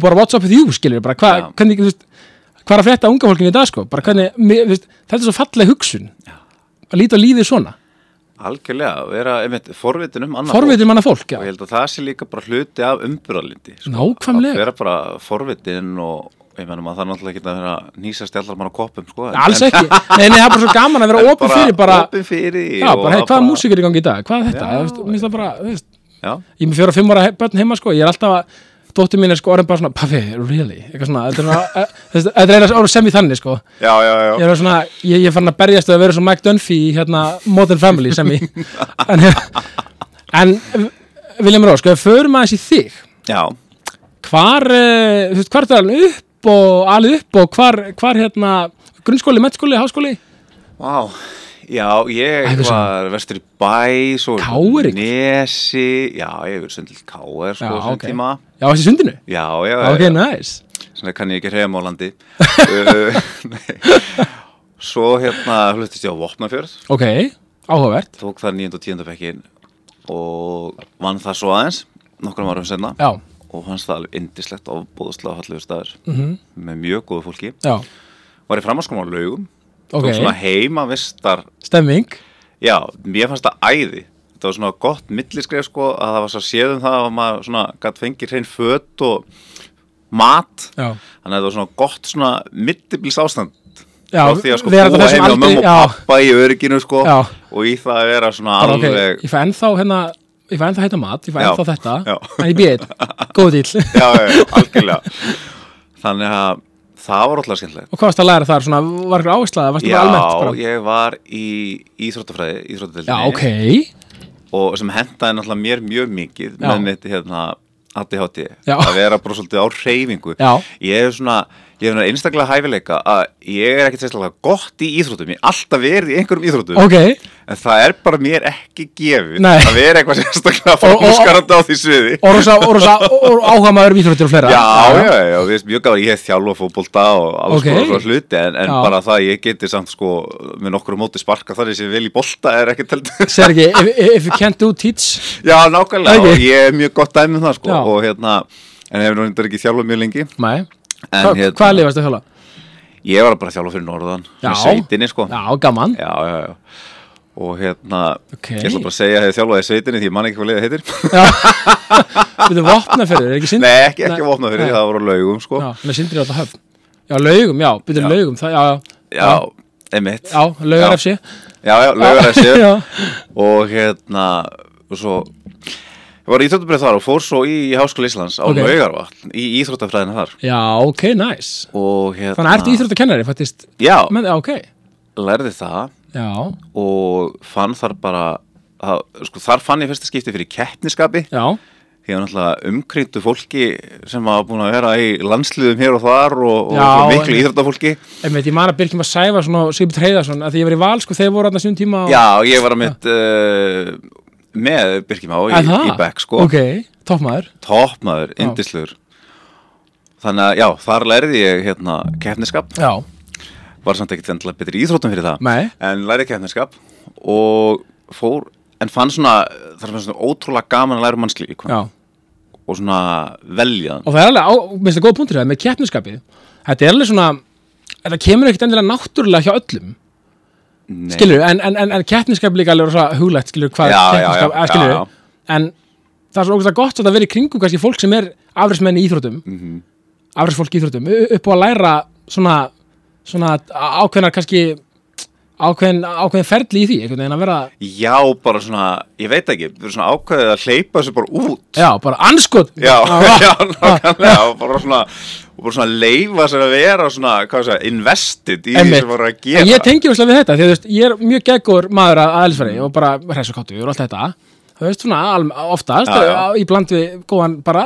bara, what's up with you skilur bara, hva, Já. hvernig, þú veist, hvað er að frétta unga fólkinu í dag sko, bara hvernig, veist, þetta er svo falleg hugsun að líta lífið svona algjörlega vera, einmitt, forvitin um annað forvitin manna fólk, fólk. og já, ég held að það sé líka bara hluti af umburðalindi sko. Nákvæmlega. að vera bara forvitin og ég menna maður það er náttúrulega ekki að vera að nýsast allar mann á koppum sko. alls ekki nei, nei, það er bara svo gaman að vera opið fyrir bara, opin fyrir já, bara, að hvaða músík er í gangi í dag, hvað er þetta, Já. mér finnst það bara, þú veist ég er með fjóra fimm ára börn heima sko, ég er alltaf að dóttir mín er sko orðin bara svona, paffi, really eitthvað svona, þetta er svona, eh, þú veist, þetta er eina sem í þannig sko, já, já, já. ég er svona ég, ég er fann að berjast að vera svona Mike Dunphy í hérna Modern Family sem í en, en Viljum Rós, sko, förum aðeins í þig já. hvar, uh, þú veist, hvar er það alveg upp og alveg upp og hvar, hvar hérna, grunnskóli, mettskóli, háskóli Vá, já, ég Æ, var vestur í bæ, svo KR-ing? Nesi, já, ég hefur sundil K.R. sko, Já, sem ok. tíma já, þessi sundinu, Já, já, ok, já, nice svona kann ég ekki hreyfa málandi uh. Svo hérna hlutist ég á Vopnafjörð ok, áhugavert Tók það 9. og 10. bekkin Og vann það svo aðeins Nokkrum árum senna já, Og fannst það alveg indislegt og bóðslega fallegur staður. Mhm, Með mjög góðu fólki. Já, Var í framhanskóma á laugum. Ok. Tók svona heimavistar stemming, Já, mér fannst það æði. Það var svona gott milliskref sko að það var svo séðum það að maður svona gætt fengið hrein fött og mat. Já. Þannig að það var svona gott svona millibils ástand Já, frá því að sko búa þetta á aldri, mömmu og pappa í örygginu sko Já. og í það að vera svona bara alveg ég fæ ennþá hérna ég fæ ennþá heita mat, ég Já, ennþá þetta já. en ég býð, góð dýl já, já, já, algjörlega. Þannig að það var alltaf skemmtilegt. Og hvað varst að læra þar, svona, var eitthvað áherslaða varstu Já, bara almennt bara, ég var í íþróttafræði, íþróttadeildinni. Já, ok. Og sem hendaði náttúrulega mér mjög mikið Já. með mitt hérna ADHD Já. að vera bara svolítið á reyfingu Já. ég hef svona ég hef einstaklega hæfileika að ég er ekkert sérstaklega gott í íþróttum. Ég hef alltaf verið í einhverjum íþróttum. Ok, en það er bara mér ekki gefið Nei. að vera eitthvað sérstaklega Og- og- framskarandi á því sviði. Og og áhuga maður um íþróttir og fleira. Já, já, já, við erum mjög gáður, ég hef þjálfa fótbolta og alls Ok. okay. svona hluti en, en bara það að ég geti samt sko með nokkru móti sparka þar ég sé vel í bolta er ekki telt Sér ekki, if, if you can't do teach. Já, nákvæmlega, Ok. og ég er mjög gott dæmi um það sko og hérna, en hefur reyndar ekki þjálfað mjög lengi. Nei, Hva, hérna- hvað lifast það hjóla? Ég var bara að þjálfa fyrir norðan, Já. sveitinni sko Já, gaman já, já, já. Og hérna, Ok. ég ætla bara að segja að ég hef þjálfaði sveitinni því ég man ekki hvað liðið heitir Við þau vopna fyrir, er ekki sind? Nei, ekki, ekki vopna fyrir, Nei. það voru laugum sko Já, með sindri á þetta höfn Já, laugum, já, byrju Já. laugum það, já, já, Já, emitt já, laugar. FC Já, já, laugar Já, og hérna og svo var í Íþróttabrið þar og fór svo í Háskóla Íslands á Ok. okay. Laugarvatn í Íþróttafræðina þar. Já, ok, nice. Og hérna Þannig að ertu íþróttakennari, faktist Já, Men, já, ok, lærði það já, og fann þar bara að, sko, þar fann ég fyrsta skipti fyrir keppniskapi já. Því að náttúrulega umkringdu fólki sem hafa búin að vera í landsliðum hér og þar og, og svo miklu íþróttafólki. Einmitt, ég man að Birkjum að sæfa svona Sýbjörn Heiðarsson að því ég var í val, sko, þeir voru aðna svon tíma og... Já, ég var að mitt uh, með Birkjum á í, í Beck sko. Ok, toppmaður toppmaður, Já. indisluður þannig að já, þar lærði ég hérna keppniskap, Já, var samt ekkert endilega betri íþróttum fyrir það, Nei. en lærði keppniskap og fór en fann svona, það er svona ótrúlega gaman að læra mannskli já. Og svona velja Og það er alveg, á, minnst það góð punktur það með keppniskapið Þetta er alveg svona Þetta kemur ekkert endilega náttúrulega hjá öllum. Skilur, en, en, en, en keppniskap líka alveg rosa huglægt, skilur, hvað Já, já, keppniskap, já, að, skilur, já, já. en það er svo ógæslega gott að það veri í kringum kannski fólk sem er afræsmenn í íþróttum mm Mhm. afræsfólk í íþróttum, u- upp á að læra svona, svona ákveðnar kannski ákveðin, ákveðin ferli í því, einhvern veginn að vera Já, bara svona, ég veit ekki svona ákveðið að hleypa þessu bara út. Já, bara anskot Já, Ah, já, nákvæmlega og bara svona, og bara svona leifa sér að vera svona, hvað sé, invested í því sem voru að En gera. ég tengi úrslega við þetta, því að ég er mjög geggur maður að aðeinsfæri og bara hressu og allt þetta, þú veist, svona oftast, Já, já. í bland við góðan bara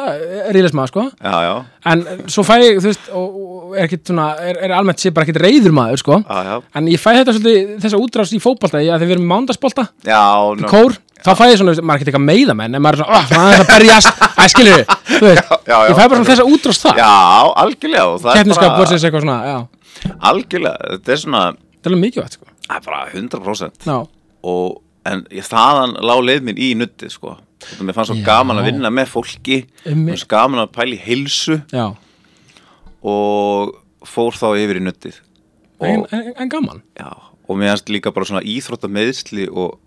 ríðismað, sko. Já, já, en svo fæ ég, þú veist, er ekkit svona, er, er almennt sé bara ekkit reyður maður, sko. Já, já. En ég fæ þetta svolítið, þessa útrás í fótbolta að þegar við erum í mándagsbolta, Já, ná, kór þá fæ ég svona, maður er ekkert eitthvað meiða menn en maður er svona, svona aðeins að berjast. Að skilur þú veist, Já, já, ég fæ bara svona þessa útrás það Já, algjörlega það er keppniskap versus eitthvað svona, já, algjörlega, þetta er svona það er mikilvægt, sko. Það er bara 100% já, og, en ég, þaðan lá leið minn í nuttið sko. Og mér fannst svo Já. gaman að vinna með fólki. Mér Einmitt. fannst gaman að pæla í heilsu. Já, og fór þá yfir í nuttið en, og, en, en gaman. Já, og mér fannst líka bara svona íþrótta meðsli og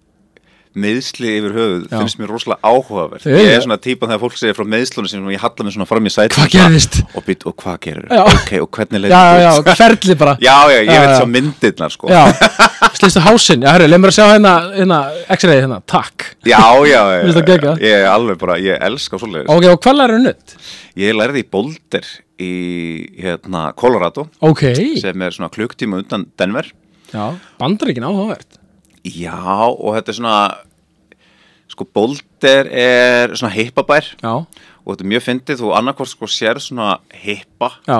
meðsli yfir höfuð Já. finnst mér rosalega áhugavert. Þau ég er svona típan þegar fólk segir frá meðslunum sem ég halla mig svona fram í sæti Hvað gerðist? og, být, og hvað gerir Já. ok, og hvernig leiði já, já, já, ferli bara. Já, já, ég veit svo myndirnar sko. Já, slistu hásinn, já, hörru, leið mér að sjá hérna, hérna x-rayið hérna, takk. Já, já, ég er alveg bara, ég elska svoleiðis. Ok, og hvað lærir nutt? Ég lærði í Boulder í hérna, Colorado ok, sem er svona Denver. Já, bandaríkin áhugavert Já, og þetta er svona sko Boulder er svona hippabær. Já, og þetta er mjög fyndið, þú annarkvort sko sér svona hippa, já,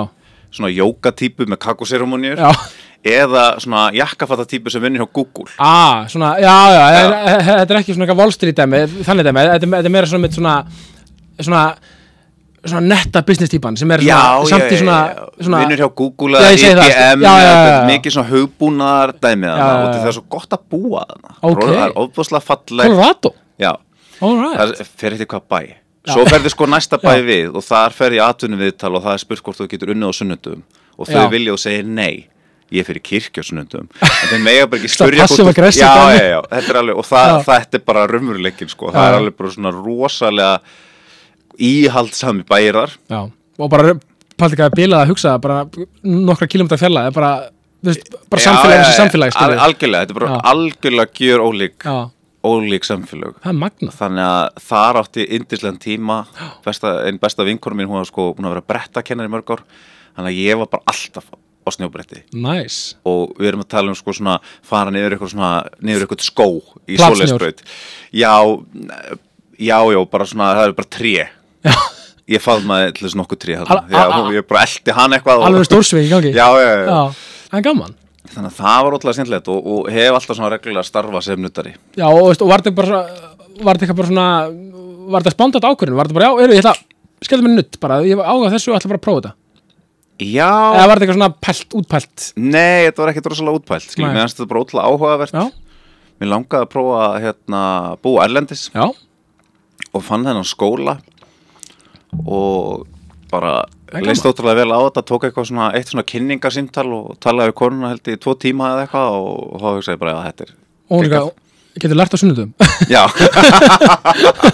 svona jókatípu með kakoseremoníur já. Eða svona jakkafattatípu sem vinnir hjá Google. Ah, svona, já, já, þetta er ekki svona eitthvað Street dæmi, þannig dæmi, þetta, er- þetta er meira svona með svona, svona, svona netta business típan sem er svona, samt í svona, svona vinnur hjá Google Já, eða IBM já, já, já, já. mikið svona hugbúnaðar dæmið Já, já, og já. það er svo gott að búa þarna. Ok. það er ofbúslega falleg. Colorado, já, all right. Það fer eitthvað hvað bæ. Svo ferði sko næsta bæ við og þar fer ég atvinni viðtal og það er spurt hvort þú getur unnið á sunnundum og þau Já. vilja og segir nei. Ég fyrir kirkja á sunnundum en þeir mega bara ekki já, já, já, þetta er alveg og það, Já. þetta er bara raunveruleikin sko, það Já, er já. alveg bara svona rosalega íhaldsami bæir þar Já, og bara paldi ekki að bila að hugsa bara nokkra kilómetra fjalla, er bara, bara Já, samfélag já, þessi já, samfélag, al, algjörlega, þetta er bara Já. algjörlega gjör ólík Já, ólík er magnað. Þannig að þar átti indislega tíma besta, einn besta vinkonum mín hún var sko búin að vera brettakennari í mörg ár þannig að ég var bara alltaf á snjóbretti. Nice. Og við erum að tala um sko svona fara niður eitthvað svona, niður eitthvað skó í svoleiðsbraut já, já, já, bara svona það er bara tré ég faðmaði til þess nokkuð að hún- ég bara eldi hann eitthvað alveg stórsveik í gangi. Já, já, já, Já, það er gaman. Þannig að það var ótrúlega skemmtilegt og, og hef alltaf svona reglulega starfa sem nuttari. Já, og, veist, og var þetta bara Var þetta bara svona Var þetta spándat ákvörðin? Var þetta bara, já, eru, ég ætla Skellðu mér nutt bara, ég ága þessu og ætla bara að prófa þetta. Já, Eða var þetta eitthvað svona pælt, útpælt? Nei, þetta var ekkert rosalega útpælt Nei. mér finnst þetta bara ótrúlega áhugavert. Já, mér langaði að prófa hérna, búa erlendis. Já, og fann þennan skóla og bara leist ótrúlega vel á þetta tók eitthvað svona, eitt svona kynningarsýmtal og talaði við konuna held í tvo tíma eða eitthvað og, þá hugsaði bara að þetta er líka Getur lært á sunnudum já,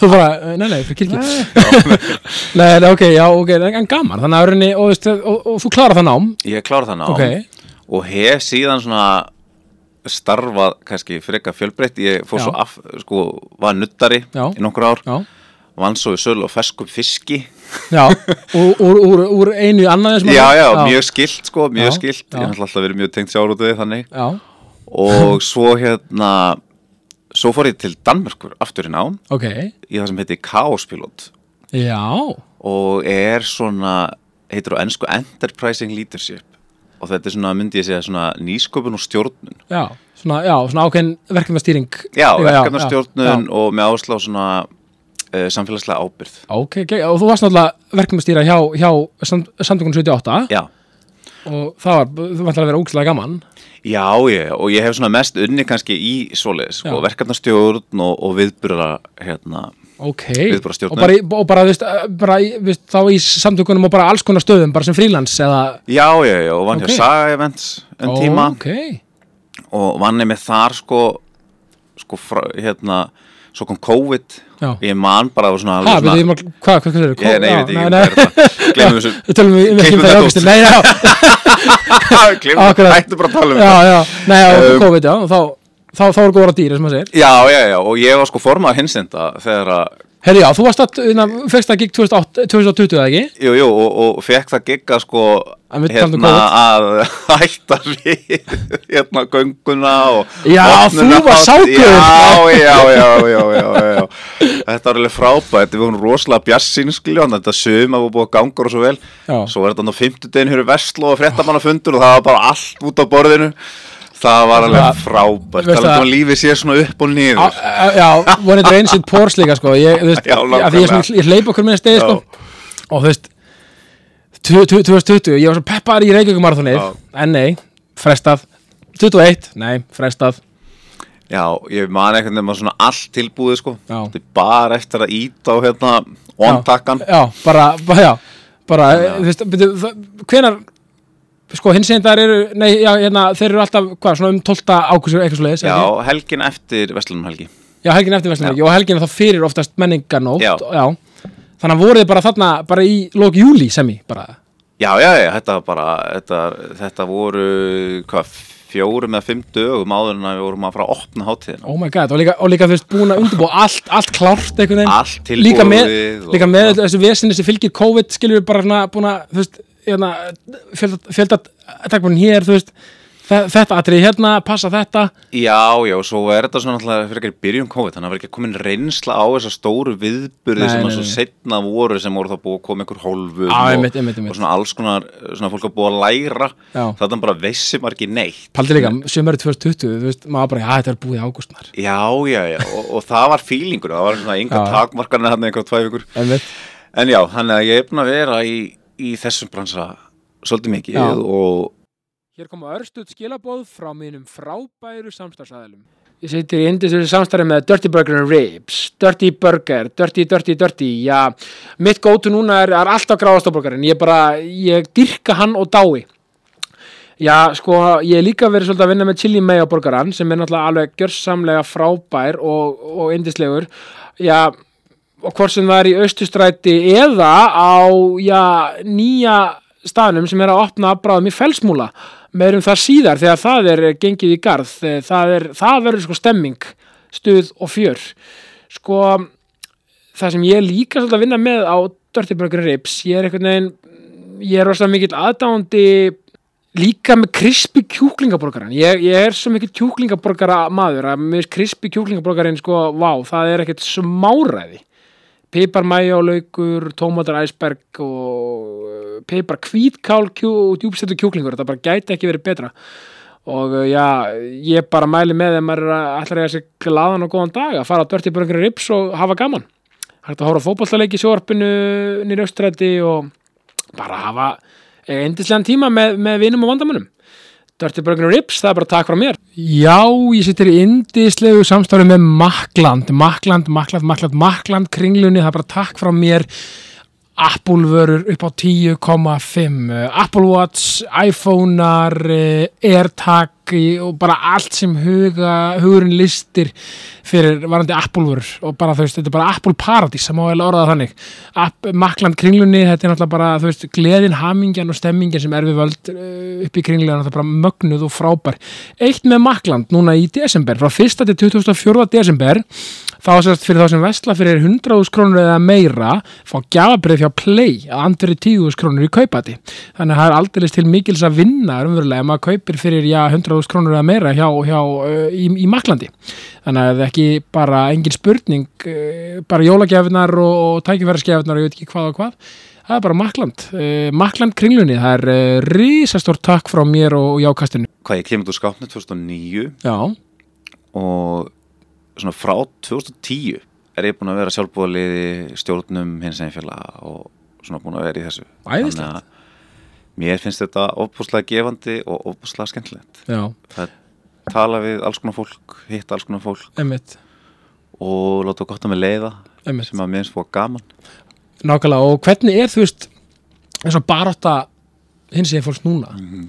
Þú bara, nei, nei, fyrir kirkju. Nei, nei, ok, já, ok, en gaman. Þannig að rauninni, og, og, og, þú klárar það nám? Ég klára það ná Ok, og hef síðan svona starfað kannski freka fjölbreytt. Ég fór Já. svo af, sko, var nuttari Já. í nokkur ár, já, vann svo í sölu og ferskum fiski. Já Úr, úr, úr, einu í annað eins og já, maður- já, mjög skilt sko, mjög Já, skilt já. ég hef alltaf verið mjög tengt sjárutuði þannig. Já, og svo hérna svo fór ég til Danmörkur aftur í nám. Ok, í það sem heiti Chaospilot. Já. Og er svona heitir á ennsku Enterprising Leadership. Og þetta er svona, myndi ég segja, svona nýsköpun og stjórnun. Já, svona, já, svona ákveðin verkefnastýring. Já, já, verkefnastjórnun já. og með áherslu á svona uh, samfélagslega ábyrð Ok, ok, og þú varst náttúrulega verkefnastýra hjá, hjá samt, samtökunum 78 já, og það var, þú vant að vera úkslega gaman? Já, ég, og ég hef svona mest unni kannski í svoleiðis, sko, verkefnastjórn og, og viðburða hérna, Ok, Viðbragðsstjórnun. og bara, og bara, veist, eh, bara í, veist, þá í samtökunum og bara alls konar stöðum, bara sem frílans eða? Já, já, já, og vann Ok. hjá Saga Events en tíma. Ok, og vann ég með þar sko, sko frá, hérna svo kom COVID. Já. Ég man bara það var svona hvað, hvað, hvað það? ég, nei, ég veit ekki hvað þetta glemum þessu. Um það þetta glemum Akkurat. hættu bara að tala um þetta. já. Nei, já, Um, COVID, já, þá þá, þá er góðra dýr, sem maður segir. Já, já, já, og ég var sko formaður hinsenda þegar að, Herri, já, þú varst að, hérna, fegst það gig 2008 2020, eða ekki? jú, jú, og, og fekk það gigga sko En við talum um hérna að hætta við hérna gönguna og Já, þú var sákur. já, já, já, já, já, þetta var alveg frábært. Við vorum rosalega bjassínskljón þetta suma var búið að ganga og svo vel. Já. svo er þetta á fimmtudegin hér í Vestló og fréttamannafundur og það var bara allt út á borðinu það var alveg Það- frábært. Veistu talað að- um að lífið sé svona upp og Á, niður. Á, já, one it rains it pours líka, sko. Ég, veist, Já, að ég, svona- ég hleyp okkur með stegi, sko. Og þú veist 2020, ég var svo peppar í Reykjavík marathonið Já. En nei, frestað. 21, nei, frestað. Já, ég man eitthvað nema svona allt tilbúið sko. Þetta bara eftir að íta á hérna on-takkan. Já, bara, bara, já. Bara, Já. veist, byrju, það- hvenær Sko, hins eginn þar eru, nei, já, hérna, þeir eru alltaf, hvað, svona um 12. ákusur, eitthvað svo leiðis Já, helgin eftir Vestlunum helgi. Já, helgin eftir Vestlunarleiki og helgin þá fyrir oftast menningarnótt Já. Þannig að voruð þið bara þarna bara í lók júli sem í bara? Já, já, já, þetta var bara þetta, þetta voru hvað, fjórum eða fimm dögum áður en við vorum að fara að opna hátíðina. Oh my god, og líka, og líka þú veist, búin að undirbúa allt, allt klárt einhvern veginn. Allt tilbúið Líka með, og- líka með þessu vesinni sem fylgir COVID skilur við bara svona búin að, þú veist, hérna, fjölda, fjölda takkbúin hér, veist þe- þetta atrið hérna, passa þetta. Já, já, svo er þetta svona alltaf fyrir ekki byrjun COVID, þannig að það var ekki komin reynsla á þessa stóru viðburði Nei, sem að svo setna voru sem voru þá búið að koma einhver hólfum Já, og, og svona alls konar, svona fólk að búið að læra. Já. þetta bara veissi maður ekki neitt. Paldi líka, sömur 2020, þú veist, maður bara, já, þetta er búið ágústnar Já, já, já, og, og það var fílingur, það var svona yngar Já. takmarkarnir hann einhver tvær vikur. En já, þannig að ég er búin að vera í, í þessum bransa svolítið mikið Já. og Hér koma örstuð skilabóð frá mínum frábæru samstarfsæðilum. Ég sittir í indisöðu samstarfi með Dirty Burger and Ribs, Dirty Burger, Dirty, Dirty, Dirty, já, mitt gótu núna er, er alltaf gráðastofburgarinn, ég bara, ég dyrka hann og dái. Já, sko, ég hef líka verið svolítið að vinna með chili mayo burgaran sem er náttúrulega alveg gjörsamlega frábær og, og indislegur. Já, og hvort sem það er í austustræti eða á, já, nýja staðnum sem er að opna bráðum í felsmúla meirum það síðar þegar það er gengið í garð. Það, er, það verður sko stemming stuð og fjör. Sko það sem ég líka svolítið að vinna með á Dirty Burger Ribs ég er einhvern veginn ég er rosalega mikill aðdándi líka með krispi kjúklingaborgaran ég, ég er svo mikið kjúklingaborgara maður að með krispi kjúklingaborgarin sko, vá, það er ekkert smáræði pipar laukur, tómatar æsberg og pipar hvítkál kjú, og djúbstættu kjúklingur. Þetta bara gæti ekki verið betra. Og uh, já, ég bara mæli með þeim að ætla að eiga sig gladan og góðan dag að fara á dörti börnir rips og hafa gaman. Hægt að hóra fótballtaleiki í sjórpinu nýri austrætti og bara hafa eindislegan tíma með, með vinum og vandamönnum Dirty Burger Rips, það er bara takk frá mér. Já, ég sittir í indislegu samstafri með Makland Makland, Makland, Makland, Makland kringlunni, það er bara takk frá mér Apple vörur upp á 10,5 Apple Watch, iPhone-ar eh, AirTag og bara allt sem huga, hugurinn listir fyrir varandi Apple vörur og bara þú veist, þetta er bara Apple Paradís það má vel orða þannig App, Makland kringlunni, þetta er náttúrulega bara þú veist, gleðin, hamingjan og stemmingjan sem er við völd eh, upp í kringlunni, þetta er bara mögnuð og frábær. Eitt með Makland núna í desember, frá 1. til 24. desember þá sérst fyrir þá sem vestla fyrir 100.000 krónur eða meira fá gjafabrið fjá Play að andri 10.000 krónur í kaupati þannig að það er aldrei til mikils að vinna umverulega ef maður kaupir fyrir já, 100.000 krónur eða meira hjá, hjá, uh, í, í Maklandi. Þannig að það er ekki bara engin spurning uh, bara jólagjafinar og, og tækifæraskjafinar og ég veit ekki hvað og hvað. Það er bara Makland, uh, Makland kringlunni það er uh, risastór takk frá mér og, og jákastinu Hvað ég kemur úr skápnu 2009 Já, og svona frá 2010 er ég búin að vera sjálfbúðaliði stjórnum hins einfélag og svona búin að vera í þessu. Þannig að mér finnst þetta ofbúslega gefandi og ofbúslega skemmtilegt. Já, það tala við alls konar fólk hitta alls konar fólk. Emmitt og láta gott að mig leiða Einmitt. sem að mér finnst fóða gaman. Nákvæmlega, og hvernig er þú veist eins og barátta hins eginn fólks núna? Mhm.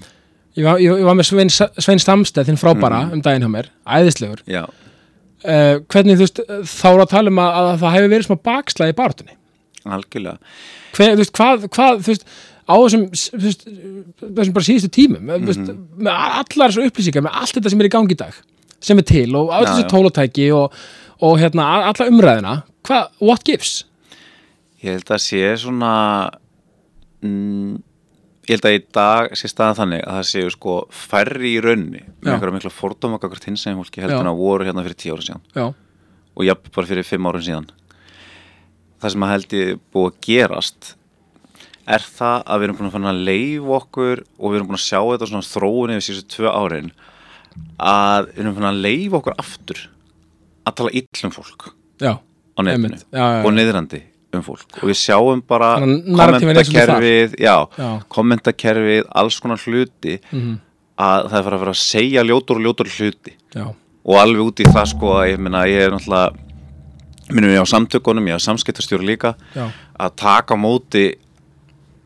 ég, var, ég, ég var með Svein, Svein Stamsteð þinn frábara um daginn hjá mér, æðislegur. Já, uh, hvernig þú veist, þá er að tala um að, að það hefur verið smá bakslag í baráttunni algjörlega Hver, þú veist, hvað, hvað þú veist, á þessum, þú veist, þessum bara síðustu tímum þú veist, Mhm. með allar þessu upplýsingar með allt þetta sem er í gangi í dag sem er til og allt þessu tólotæki og, og hérna, alla umræðina hvað, what gives? ég held að sé svona mm, ég held að í dag sé staðan þannig að það séu sko færri í raunni með einhverja mikla fordóma kakvart hins sem fólki heldur en að voru hérna fyrir tíu ára síðan. Já, og jafn bara fyrir fimm árum síðan. Það sem að held ég búið að gerast er það að við erum búin að leif okkur og við erum búin að sjá þetta svona þróun yfir síðustu tvö árin að við erum fann að leif okkur aftur að tala illum fólk já, á já. og niðrandi um fólk. Og við sjáum bara er kommentakerfið já, Já. kommentakerfið, alls konar hluti Mhm. að það er að fara að segja ljótur og ljótur hluti. Já, og alveg út í það sko að ég meina ég er náttúrulega minnum ég á samtökunum, ég á samskiptastjóri líka að taka móti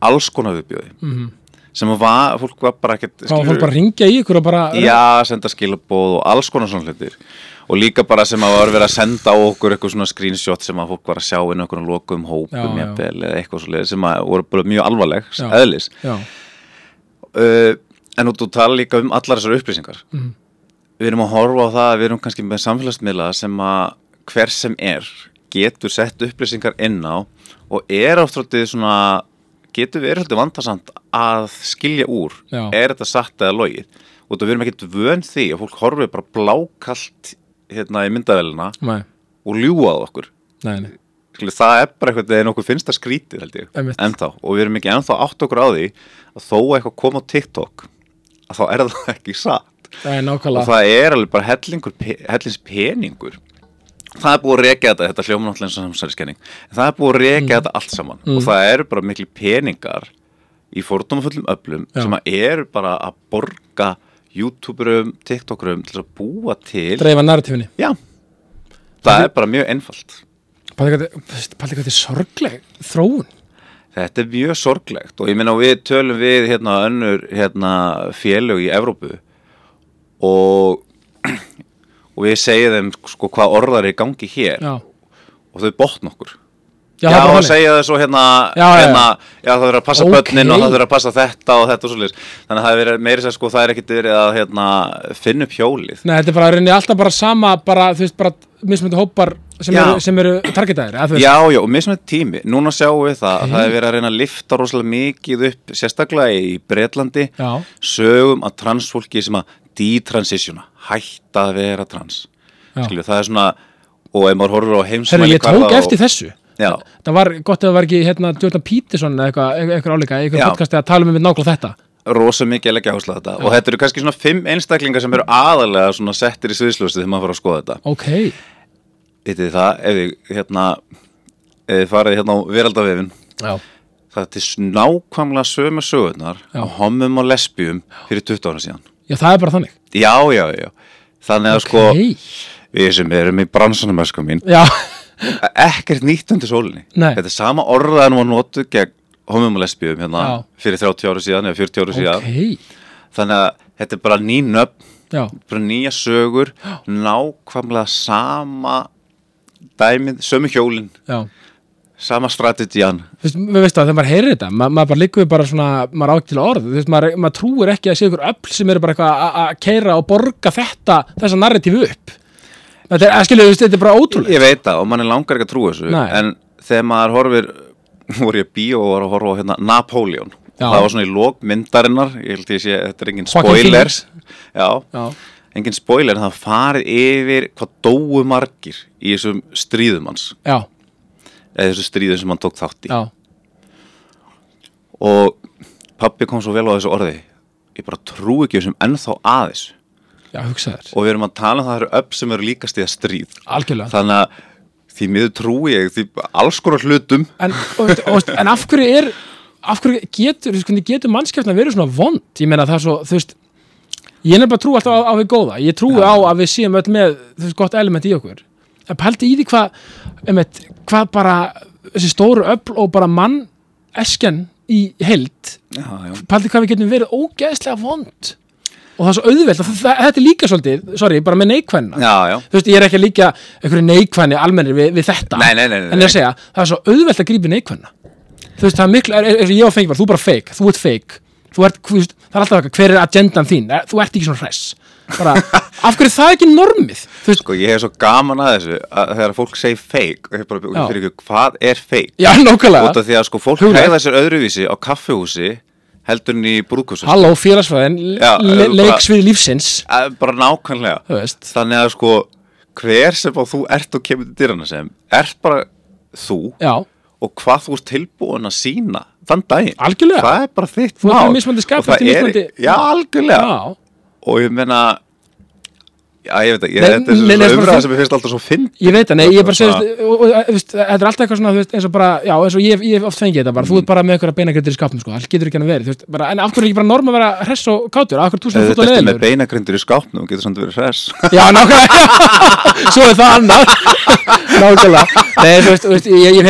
alls konar viðbjöði mm sem að var, fólk var bara ekkert var fólk bara ringja í ykkur og bara já, senda skilabóð og alls konar svona hlutir og líka bara sem að var verið að senda á okkur eitthvað svona screenshot sem að fólk var að sjá inn okkur lokum hópum Já, jafnvel, eða eitthvað svo sem að voru bara mjög alvarleg eðlis. já, uh, en þú tala líka um allar þessar upplýsingar. Mhm. við erum að horfa á það að við erum kannski með samfélagsmiðla sem að hver sem er getur sett upplýsingar inn á og er áttróttið svona getur verið svolítið vandarsamt að skilja úr Já. er þetta satt eða logið. Og það við erum ekkert vön því að fólk horfið bara blákalt hérna í myndavélina nei, og ljúað okkur. Nei, nei. Það er bara eitthvað þegar nokkuð finnst það skrítið held ég, ennþá. Og við erum ekki ennþá átt okkur á því að þó að eitthvað kom á TikTok að þá er það ekki satt. Nei, og það er alveg bara hellings peningur. Það er búið að rekja þetta þetta hljóma náttúrulega eins og samsæriskenning en það er búið að rekja þetta allt saman. Og það eru bara miklu peningar í fordómafullum öflum Já. sem eru bara að borga youtuberum, tiktokurum til að búa til Dreifa narratífinni já, það er bara mjög einfalt. Paldi hvað þetta er sorgleg þróun. Þetta er mjög sorglegt og ég meina við tölum við hérna önnur hérna félög í Evrópu og, og við segjum þeim sko hvað orðar er í gangi hér Já, og þau botna okkur Já, Já, og segja það svo hérna, Já, hérna já, það verður að passa Ókei. börnin og það verður að passa þetta og þetta og svolítið þannig að það er meiri sér sko, það er ekkit verið að hérna, finna upp hjólið. Nei, þetta er bara í rauninni alltaf bara sama bara, þú veist, bara mismöndi hópar sem eru, eru veist, Já, já, og mismönd tími, núna sjáum við það að það er verið að reyna að lifta rosalega mikið upp sérstaklega í Bretlandi Já. sögum að transfólki sem að detransitiona, hætta að vera trans. Skilju, það er svona og ef maður horfir á heimsmæli ég tók eftir þessu Já, Það var gott ef það var ekki hérna Jordan Peterson eða eitthvað, eitthvað áleika, eitthvað Já. podcasti að tala um við nákvæmlega þetta. Rosa mikið að leggja áherslu á þetta. Og þetta eru kannski svona fimm einstaklingar sem eru aðalega svona settir í sviðsljósi þegar maður fara að skoða þetta. Ok, Vitið þið það, ef þið hérna farið hérna á veraldavefin já, það er til nákvæmlega sömu sögurnar Já. á homum og lesbíum fyrir 20 ára síðan. Já það er bara þannig. Já, já, já. Þannig að sko, Ok, við sem erum í já, ekkert nýtt undir sólinni. Nei. Þetta er sama orðaðan var notuð gegn homum og lesbíum hérna Já. fyrir 30 ára síðan eða 40 ára síðan. Ok. Þannig að þetta er bara ný nöfn Já, bara nýja sögur nákvæmlega sama dæmið, sömu hjólin já. sama strategian. Við veist að þegar maður heyrir þetta, ma maður bara við bara svona, maður til orð, veist, maður, maður trúir ekki að sé ykkur öll sem eru bara eitthvað að- keira og borga þetta, þessa narratífi upp. Þetta er, að skilja, þú veist, þetta er bara ótrúlega. ég veit það og mann er langar ekki að trúa þessu Nei. en þegar maður horfir voru ég bíó og var að horfa á hérna, Napoleon Já. það var svona í lók myndarinnar ég held ég sé, þetta er engin Joaquin spoilers. Já, Já, engin spoiler en það farið yfir hvað dóu margir í þessum stríðum hans. Já, eða þessu stríðum sem hann tók þátt í. Já, og pappi kom svo vel á þessu orði ég bara trú ekki þessum ennþá að þessu já, hugsa þér. og við erum að tala um það eru upp sem eru líkast í að stríð Algjörlega. þannig að því miður trúi ég því alls konar hlutum En, og, og, en af hverju er, af hverju getur, getur mannskjöfna verið svona vond? Ég meina það er svo, þú veist, ég er bara trú alltaf á, á við góða. Ég trúi á að við séum öll með, þú veist, gott element í okkur. En pældi í því hvað, einmitt, hvað bara, þessi stóru öfl og bara mann eskjan í já. pældi hvað við getum verið ógeðslega vond. Og það er svo auðvelt, þetta er líka svolítið, sorry, bara með já. Þú veist, ég er ekki að líka einhverju neikvæðni almennir við, við þetta. Nei, nei, nei, En ég er að segja, það er svo auðvelt að grípa í neikvæðina. Þú veist, það er miklu, er, er, er, ég og fengi bara, þú er bara fake, þú ert fake. Þú ert, þú veist, það er alltaf eitthvað, hver er agendan þín? Er, þú ert ekki svona hress. Bara, af hverju er það ekki normið? Sko ég hef svo gaman að þessu að þegar fólk segir fake ég bara Já. fyrir ekki hvað er fake já, nákvæmlega. því að sko fólk hegða sér öðruvísi á kaffehúsi heldur en í brúðkúsi Halló, félagsfræðin, Já, le, leiksvið lífsins. bara nákvæmlega þannig að sko hver sem á þú ert og kemur til dyrana sem ert bara þú já, og hvað þú ert tilbúin að sína þann daginn Algjörlega. það er bara þitt mál. Og það er- já algjörlega já. og ég meina já ég veit Nei, þetta er nei, nei, svo bara umræða finn- sem ég finnst alltaf svo finn Ég veit það, nei, ég bara segist, þetta er alltaf eitthvað svona, þú veist, eins og bara, já, eins og ég, ég oft fengið þetta bara, þú ert bara með eitthvað beinagrindir í skapnum, sko, það getur ekki hann verið, þú veist, bara, en af hverju er ekki bara norm að vera hress og kátur, af hverju Ef fótt og þetta er með beinagrindur í skápnum getur samt verið hress. Já, nákvæmlega, svo er það annað, nákvæmlega, nei, þú veist ég, ég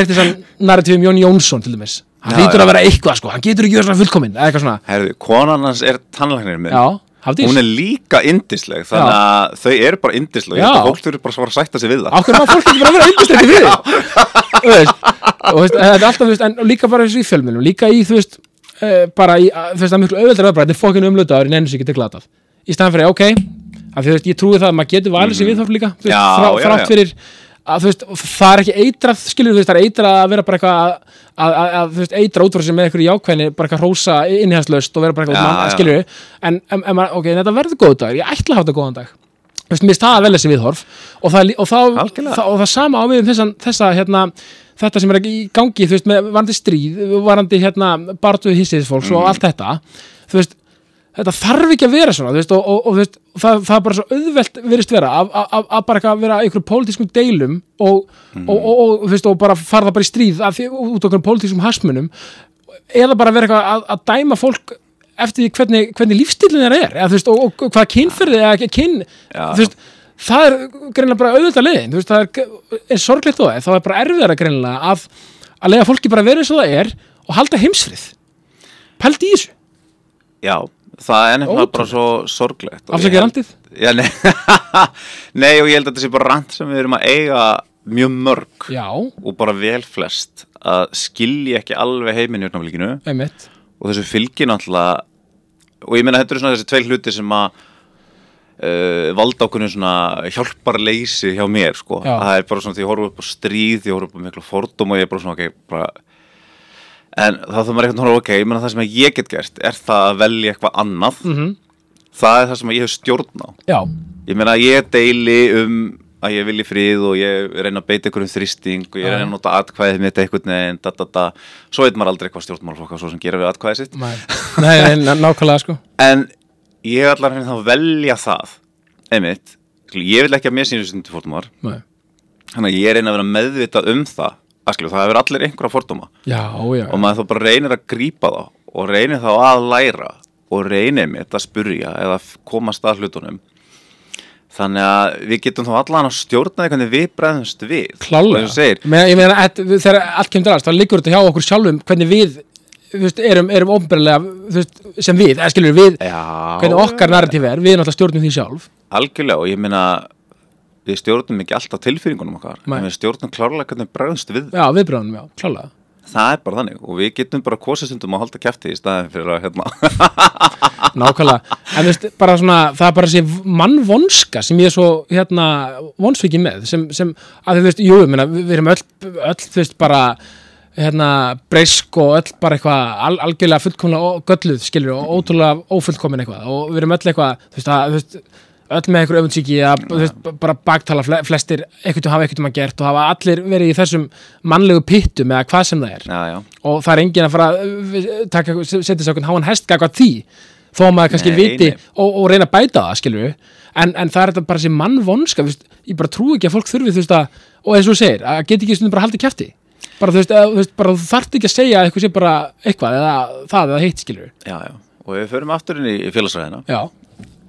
að vera getur Hafdís, Hún er líka indisleg Þannig að þau eru bara indisleg að fólk þurfi bara að að sætta sig við það. Hverju má fólk ekki bara vera yndistrætti fyrir þú veist, og veist, alltaf, veist, en líka bara þessu í fjölmjölum, líka í, þú veist, uh, bara í, að- þú veist, miklu að bara, þetta er fokkin umlutaður, nenni sér ekki til glatað, í staðan fyrir, ok, af því, þú veist, ég trúi það að maður getur valið sér viðhorf líka, þú veist, Já, frá, frátt fyrir, að, þú veist, það er ekki eitrað, skilur, þú veist, það er eitrað að vera bara eitthvað að, þú veist, eitra útfæra sem með eitthvað jákvæðni, bara eitthvað rósa innihaldslaust og vera bara eitthvað, já. skilur, en, en, en maður, ok, þetta verður góð dagur, ég ætla að hafa þetta góðan dag, Þú veist, mér finnst það að velja þessi viðhorf og það, og, Algjörlega. það, og það sama á við um þessan, þessa, hérna, þetta sem er í gangi, þú veist, með varandi stríð, varandi, hérna, bartuð hissiðsfólks Mhm. og allt þetta, þú veist, þetta þarf ekki að vera svona, veist, og, og, og veist, það, það er bara svo auðvelt virðist vera að- að að- bara vera einhverjum pólitískum deilum og, og, og, og, þú veist, og bara fara það bara í stríð af því, út einhverjum pólitískum hasmunum eða bara vera eitthvað að, að dæma fólk eftir hvernig, hvernig lífstílinn þeirra er eða, og, og hvað kynferði eða kyn, það er greinlega bara auðvitað leiðin, er, er sorglegt þó það, er, þá er bara erfiðara greinlega að, að leiða fólki bara vera eins og það er og halda heimsfrið. Pældi í þessu, Já, það er nefnilega bara svo sorglegt afsakið randið Já, nei, nei, og ég held að þetta sé bara rand sem við erum að eiga mjög mörg já, og bara vel flest að skilja ekki alveg heiminn í einmitt. Og þessu fylgir náttúrulega og ég meina þetta eru svona þessi tvei hluti sem að uh, valda okkur svona hjálparleysi hjá mér sko. Já. það er bara svona því ég horfa upp á stríð ég horfa upp á miklu fordóm og ég er bara svona ok bara... en þá þarf maður eitthvað ok, ég meina það sem ég get gert er það að velja eitthvað annað. Mm það er það sem ég hef stjórn á. Já, ég meina ég deili um að ég vilji frið og ég reyna að beita ykkur um þrýsting og ég reyna að nota atkvæðið mitt eitthvað neginn, da, da, da. svo veit maður aldrei hvað stjórnmálflokka svo sem gera við atkvæðið sitt. Nei, nei, nei, ná- nákvæmlega sko. En ég er allar henni þá að velja það einmitt, ég vil ekki að mér sínur stundi fordómar, nei. þannig að ég reyna að vera meðvitað um það, að skilju, það hefur allir einhverja fordóma. Já, já, og maður þá bara reynir að grípa þá og reynir þá að læra og reynir mitt að spurja eða komast að hlutunum. Þannig að við getum þá allan að stjórna því hvernig við bregðumst við. Klálega. Men, ég meina, að, þegar allt kemur alls þá liggur þetta hjá okkur sjálfum hvernig við veist, erum, erum ofnbærilega sem við, eða skilur við já, hvernig okkar narratíf er, við náttúrulega stjórnum því sjálf. Algjörlega og ég meina við stjórnum ekki alltaf tilfinningunum okkar Nei. en við stjórnum klárlega hvernig bregðumst við. Já, viðbröðunum, já, klálega það er bara þannig og við getum bara kosistundum að halda kæfti í staðin fyrir að hérna. Nákvæmlega, en veist, bara svona það er bara þessi mannvonska sem ég er svo, hérna, vonsviki með sem, sem, að þú veist, jú, meina við, við erum öll, öll, þú veist, bara hérna, breysk og öll bara eitthvað al, algjörlega fullkomlega gölluð, skilur, og ótrúlega ófullkomin eitthvað. Og við erum öll eitthvað, þú veist, að, þú veist öll með einhver öfundsíki bara baktala fle- flestir eitthvað hafa eitthvað að gert og hafa allir verið í þessum mannlegu pittum eða hvað sem það er. Já, já, og það er enginn að fara að uh, taka, setja sér okkur háan hest gagvað því þó að maður kannski Nei, viti og, og reyna að bæta það, við en, en það er þetta bara þessi mannvonska ég bara trú ekki að fólk þurfi þú veist að og eins og þú segir, að geta ekki stundum bara haldið kæfti bara þú veist, bara þú þarft ekki að segja eitthvað eitthvað eða það eða heitt, við já, já. Og við förum aftur inn í, félagsræðina já,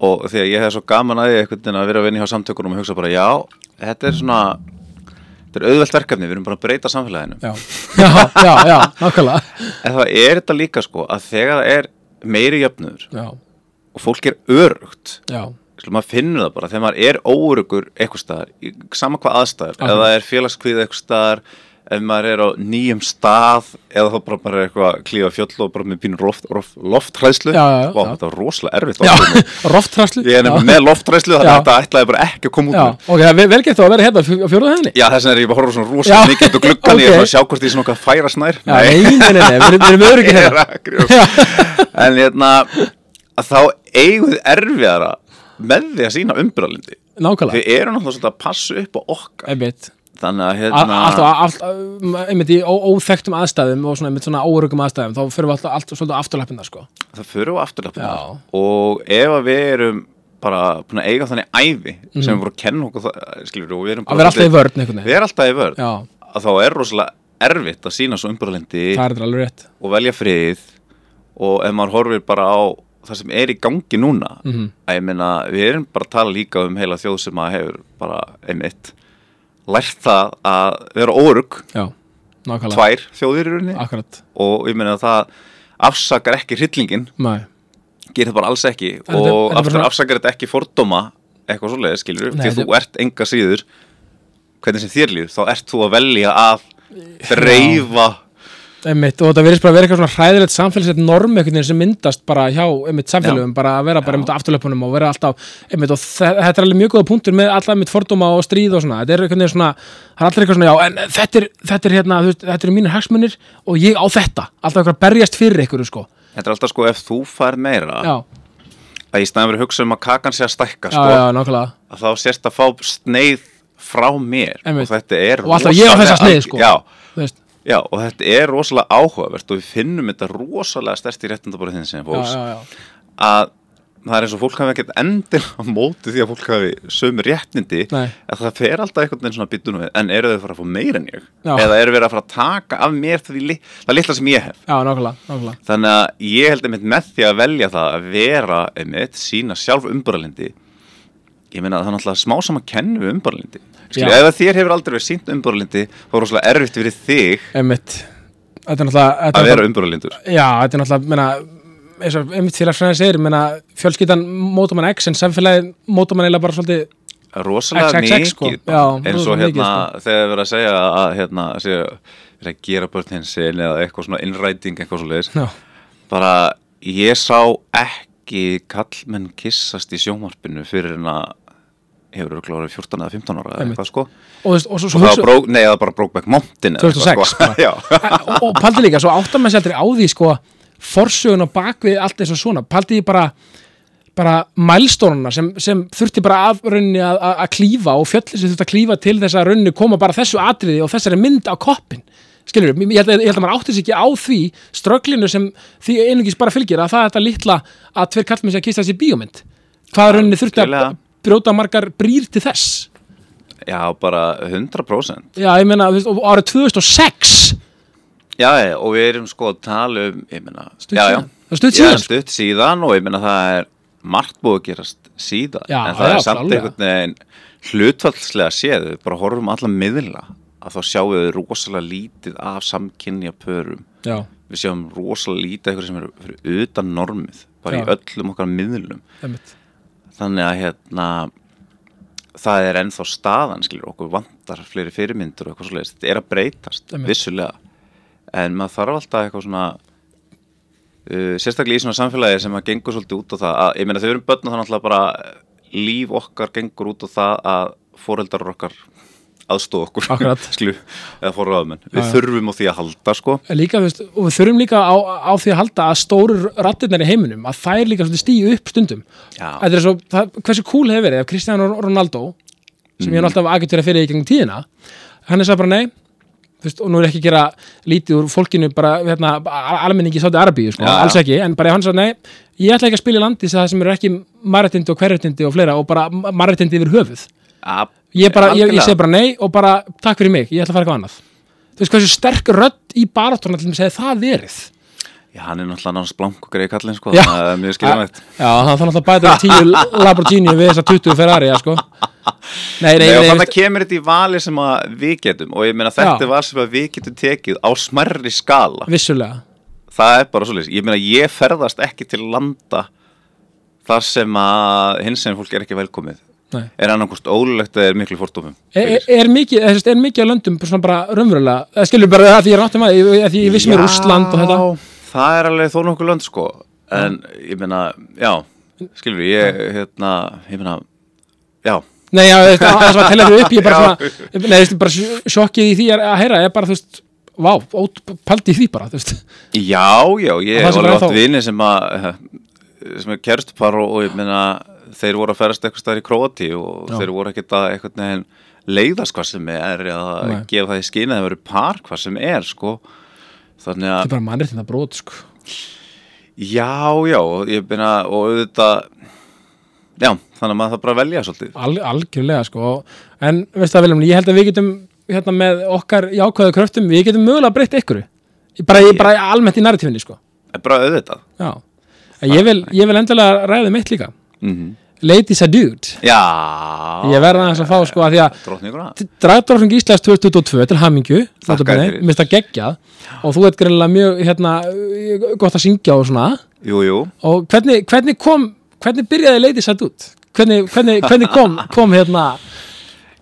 og því að ég hef svo gaman að einhvern veginn að vera að vinna hjá samtökunum og hugsa bara já, þetta er svona þetta er auðvelt verkefni, við erum bara að breyta samfélaginu. Já, já, já, já nákvæmlega. En það er þetta líka sko að þegar það er meiri jöfnur já, og fólk er örugt já, Skulum, maður finnur það bara, þegar maður er óurugur eitthvað staðar, í sama hvað aðstæður eða það er félagskvið eitthvað staðar ef maður er á nýjum stað eða þá bara maður er eitthvað að klífa fjöll og bara með pínur loft, loft, Vá, já. þetta var rosalega erfitt roftræslu ég er nefnilega með loftræðslu þannig að þetta ætlaði bara ekki að koma út ok, það er vel gert þá að vera hérna á fjóruða henni Já, þess vegna er ég bara að horfa svona rosalega mikið úr gluggan, ég er að sjá hvort ég er svona okkar færa snær. Já, nei, nei, nei, nei, við erum- Ég er hérna að. En hérna að þá eigum við erfiðara með því að sína umbyrðalindi nákvæmlega. Við erum náttúrulega að passa upp á okkar. Einmitt Þannig að hérna alltaf, einmitt í ó, óþekktum aðstæðum og svona, einmitt svona órugum aðstæðum þá fyrir við alltaf, alltaf svolítið afturlappinda sko. það fyrir á afturlappina Já. Og ef að við erum bara búin að eiga þannig ævi sem við vorum að kenna okkur skilur við erum Mhm. vera alltaf í einhvern Við erum alltaf í vörð að þá er rosalega erfitt að sína svo er rétt og velja frið og ef maður horfir bara á það sem er í gangi núna Mhm. að ég meina, við erum bara að tala líka um heila þjóð sem að hefur bara einmitt lært það að vera órug já, nákvæmlega, tvær þjóðir í rauninni. Akkurat. Og ég meina að það afsakar ekki hryllingin, Nei. gerir það bara alls ekki. Þetta- og aftur bara- afsakar þetta ekki fordóma eitthvað svoleiðis skilur því þú ert enga síður hvernig sem þér líður, þá ert þú að velja að dreifa einmitt, og þetta verðist bara að vera eitthvað svona hræðilegt samfélagslegt norm einhvern veginn sem myndast bara hjá einmitt samfélagum, bara að vera bara einmitt á afturlöpunum og vera alltaf, einmitt, og þe- þetta er alveg mjög góða punktur með alltaf einmitt fordóma og stríð og svona, þetta er einhvern veginn svona það er alltaf eitthvað svona, já, en þetta er, þetta er hérna, veist, þetta eru mínir hagsmunir og ég á þetta, alltaf eitthvað að berjast fyrir einhverju, sko, þetta er alltaf sko ef þú fær meira já, að í staðan verið að hugsa um að kakan sé að stækka já, sko, já, nákvæmlega. að þá sérst að fá sneið frá mér. Einmitt. og þetta er og alltaf ég á þessa alg- sko. Já, já, og þetta er rosalega áhugavert og við finnum þetta rosalega stærst í réttindaborðið þinn sem fólks. Já, já, að það er eins og fólk hafi ekkert endil á móti því að fólk hafi sömu réttindi Nei. að það fer alltaf einhvern veginn svona byttunum en eru þau að fara að fá meira en ég? Eða eru við að fara að taka af mér li- það litla sem ég hef? Já, nákvæmlega, nákvæmlega. Þannig að ég held einmitt með því að velja það að vera einmitt sína sjálf umbúralindi. Ég meina að það er náttúrulega smá saman kennu Já. Ef þér hefur aldrei verið sínt umbúralindi þá er rosalega erfitt fyrir þig að vera umbúralindur. Já, þetta er náttúrulega, eins og einmitt félagsfræðin segir, meina, fjölskyldan mótum hann X en samfélagið mótum hann eiginlega bara svolítið rosalega sko. mikið eins og hérna sko. þegar við erum að segja að hérna sé, er að gera börnin sin eða eitthvað svona innræting eitthvað svo leiðis bara ég sá ekki kallmenn kissast í sjónvarpinu fyrir en að hefur örugglega orðið 14 eða 15 ára eða eitthvað sko. Og, og svo, og það var brók, var bara Brokeback Mountain eða 2006 eitthvað, sko. Og, paldi líka, svo áttar maður sér aldrei á því sko, forsögun og bakvið allt eins og svona, paldi ég bara bara mælstónuna sem, sem þurfti bara af rauninni að, að, að klífa og fjöllin sem þurfti að klífa til þess að rauninni koma bara þessu atriði og þessari mynd á koppin skilur, ég held, að, ég held að maður átti sig ekki á því strögglinu sem því einungis bara fylgir að það er þetta litla að tveir kallmenn sem að kista þessi bíómynd. Hvað rauninni þurfti að. Brjóta margar brýr til þess Já, bara 100% já, ég meina, árið 2006 Já, já, og við erum sko að tala um ég meina, Stutt já, já. síðan. Er stutt Já, síðan, sko. stutt síðan og ég meina það er margt búið að gerast síðan Já, en það já, er samt klárlega. einhvern veginn hlutfallslega séð, við bara horfum alla miðla að þá sjáum við rosalega lítið af samkynja pörum já, við sjáum rosalega lítið eitthvað sem er fyrir utan normið, bara Já. í öllum okkar miðlum einmitt þannig að hérna það er ennþá staðan skilur okkur vantar fleiri fyrirmyndur og eitthvað svoleiðis, þetta er að breytast Einmitt. vissulega en maður þarf alltaf eitthvað svona uh, sérstaklega í svona samfélagi sem að gengur svolítið út á það að, ég meina við erum börn og þannig bara líf okkar gengur út á það að foreldrar okkar aðstóð okkur skilur, eða forraðumenn við Já, þurfum á því að halda sko. Líka, veist, og við þurfum líka á, á því að halda að stóru rattirnar í heiminum að þær líka svolítið stíu upp stundum. Er svo, það, hversu cool hefur verið ef Cristiano Ronaldo sem ég er alltaf agitera fyrir í gegnum tíðina hann er svo bara nei veist, og nú er ekki að gera lítið úr fólkinu bara, hérna, almenningi í Sáti Arabíu sko, Já, alls ekki, en bara hann svo nei ég ætla ekki að spila í landi það sem eru ekki marréttindi og hverréttindi og fleira og bara marréttindi yfir höfuð ég, bara, ég, ég segi bara nei og bara takk fyrir mig, ég ætla að fara eitthvað annað. Þú veist hversu sterk rödd í baráttuna til þess að það verið? Já, hann er náttúrulega náttúrulega blank og greið kallinn sko, Já. það er mjög skiljanlegt. Já, hann þarf náttúrulega bæta tíu Lamborghini við þessa 20 Ferrari ja, sko. nei, nei, Nei, og þannig kemur þetta í vali sem við getum og ég meina þetta Já. val sem við getum tekið á smerri skala. Vissulega. Það er bara svolítið, ég meina ég ferðast ekki til landa þar sem að hins sem fólk er ekki velkomið Nei. er annarkost ólulegt eða er miklu fordómum? Er, er, er mikið, er, er mikið á löndum bara raunverulega, eða skilur bara að því ég er náttum að að því ég vissi mér Úsland og þetta. það er alveg þó nokkuð lönd sko. En ég meina, já skilur ég, hérna ég meina, já. Nei, já, það sem að tella þau upp ég er bara svona, nei, veist, bara sj- sjokkið í því að heyra, ég er bara, þú veist vá, paldi í því bara, þú veist. Já, já, ég það sem alveg er átt vini sem að sem er kerstupar og, og ég meina þeir voru að ferast eitthvað staðar í Króati og Já. þeir voru ekkert að eitthvað neginn leiðast hvað sem er eða Nei. gefa það í skýna það veru par hvað sem er sko. Þannig þetta að, er bara mannréttinda brot, sko. Já, já ég meina, og auðvitað já, þannig að maður það bara velja svolítið. Al, algjörlega sko. En veistu það Viljum, ég held að við getum hérna með okkar jákvæðu kröftum við getum mögulega breytt ykkur bara, ég, bara almennt í narratífinni sko. Bara auðvitað. Já. Ég, vil, vil endilega ræða mitt líka mm Ladies a Dude. Já. Ég verða aðeins að fá sko að því að Dragdorfing Íslands 2022 til fyrir. mista geggjað. Og þú ert greinlega mjög hérna, gott að syngja og svona. Jú, jú. Og hvernig, hvernig kom hvernig byrjaði Ladies a Dude? Hvernig, hvernig, hvernig kom, kom hérna?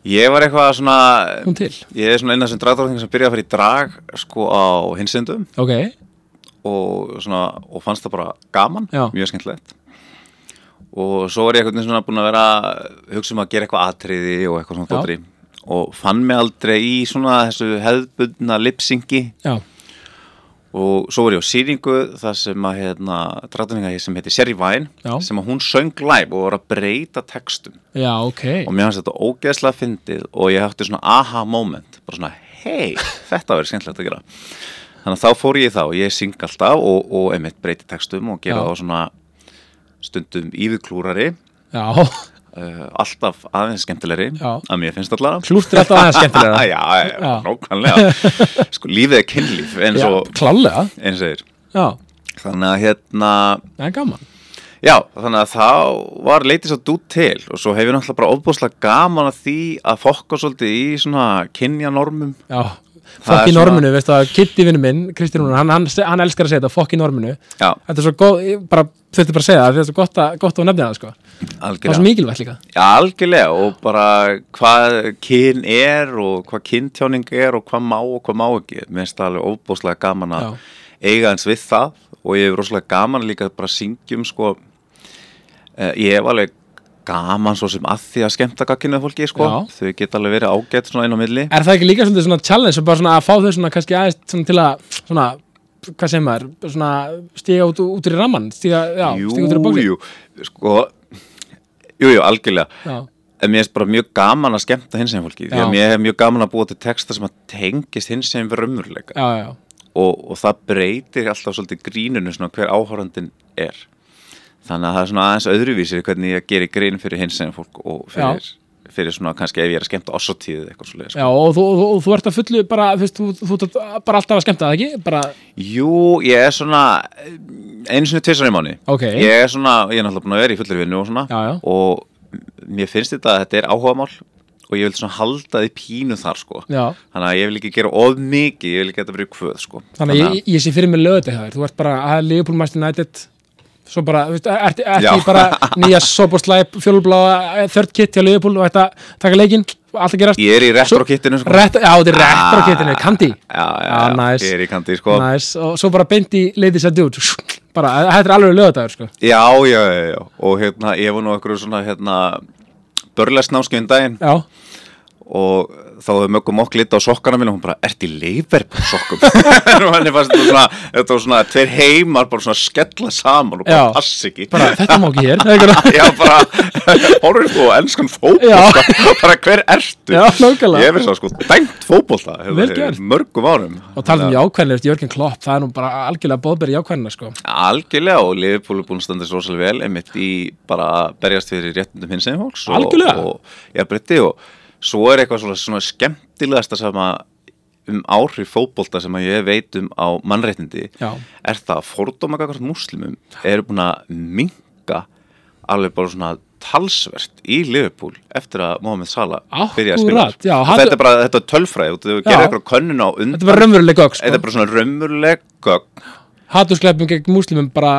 Ég var eitthvað svona Ég er svona eina sem dragdróðing sem byrjaði að fara í drag sko á hinsindum ok, og, svona, og fannst það bara gaman, Já. mjög skemmtilegt og svo var ég eitthvað svona búin að vera hugsa um að gera eitthvað atriði og eitthvað svona dótri og fann mig aldrei í svona þessu hefðbundna lipsingi já, og svo var ég á sýningu þar sem að hérna, dragdróðinga sem heiti Sherry Vine Já. sem að hún söng live og var að breyta textum. Já, ok. Og mér fannst þetta ógeðslega fyndið og ég hætti svona aha moment bara svona hei, þetta verður skemmtilegt að gera. Þannig að þá fór ég í það og ég syng alltaf og, og einmitt breyti textum og gera þá svona stundum yfirklúrari. Já, uh, alltaf aðeins skemmtilegri Já. að mér finnst allavega. Klústur alltaf aðeins skemmtilega já, já, Já. nákvæmlega. Sko lífið er kynlíf eins og klálega eins og þeir já, þannig að hérna er gaman. Já, þannig að þá var leitist að dút til og svo hef ég náttúrulega bara ofbúslega gaman að því að fokka svolítið í svona kynjanormum. Já, fokk er í norminu, veist það, Kitty vinnu minn Kristján Rúnar, hann, hann, hann elskar að segja þetta fokk í norminu, Já, þetta er svo góð bara, þurfti bara að segja það, þetta er svo gott að, gott að nefna það sko, það er svo algjörlega mikilvægt líka. Já, algjörlega og bara hvað kyn er og hvað kyntjáning er og hvað má og hvað má ekki. Mér finnst það alveg óbúslega gaman að Já. eiga eins við það og ég hef rosalega gaman líka bara að syngjum sko eh, ég hef alveg gaman svo sem að því að skemmta gagkinuð fólki sko, þau geta alveg verið ágætt svona inn á milli. Er það ekki líka svona, svona challenge bara svona að fá þau svona kannski aðeins svona til að svona, hvað segir maður, svona stíga út, út úr í ramman, stíga, já, stíga út úr í bóksi jú, sko jú, jú, algjörlega. Já, en mér finnst bara mjög gaman að skemmta hins eginn fólki því Já. að mér hef mjög gaman að búa til texta sem að tengist hins eginn við raunveruleika og, og það breytir alltaf svolítið grínunu svona hver áhórandin er þannig að það er svona aðeins öðruvísi hvernig ég gerir grín fyrir hins eginn fólk og fyrir, fyrir svona kannski ef ég er að skemmta ossotíð eitthvað svo já og þú, þú, þú ert að fullu bara, þú þú, ert bara alltaf að skemmta það ekki, bara, Jú, ég er svona einu sinni tvisar í mánu ok. Ég er svona, ég er náttúrulega búin að vera í fullur vinnu og svona. Já, já. og mér finnst þetta að þetta er áhugamál og ég vil svona halda því pínu þar sko. Já, þannig að ég vil ekki gera of mikið ég vil ekki að þetta verið kvöð sko. Þannig að ég, ég sé fyrir mig lögðu það, þú ert bara að Liverpool Master United svo bara, þú veist, ert, ert Já. í bara nýja soborslæp, fjólubláa þörd kitt hjá Liverpool og ætti að taka leikinn allt að gerast? Ég er í retro-kittinu sko. Rett, já, þetta er retro kittinu, kandi já, já, Já, já, nice. ég er í kandi sko. Næs, og svo bara beint í Ladies and Dudes. Bara, þetta er alveg lögadagur sko. já, já, já, já, og hérna ég var nú eitthvað svona hérna börlesnámskjöfin daginn. Já, og þá hefur mögum okk lit á sokkana mín og hún bara, ert í Liverpool sokkum. Og henni fannst þetta svona þetta var svona tveir heimar bara svona skella saman og bara Já. pass ekki. Bara þetta má ekki hér. Já bara, horfður þú ennskan fótbolta? Bara hver ertu? Já, nákvæmlega. ég verið svo sko dæmt gert. mörgum árum. Og talað um jákvæðinlega, Jörgen Klopp það er nú bara algjörlega bóðberi jákvæðina sko. algjörlega og Liverpool er búin að standa sér rosalega vel einmitt í bara berjast fyrir réttundum hins svo er eitthvað svona, svona skemmtilegasta sem að um áhrif fótbolta sem að ég veit um á mannréttindi Já. er það að fordóma kakvart múslimum eru búin að minga alveg bara svona talsvert í Liverpool eftir að Mohamed Salah byrjaði að spila já, hann- þetta er bara, þetta er undan þetta var raunveruleg gögg þetta er sko. bara svona raunveruleg gögn hatuskleipum gegn múslimum bara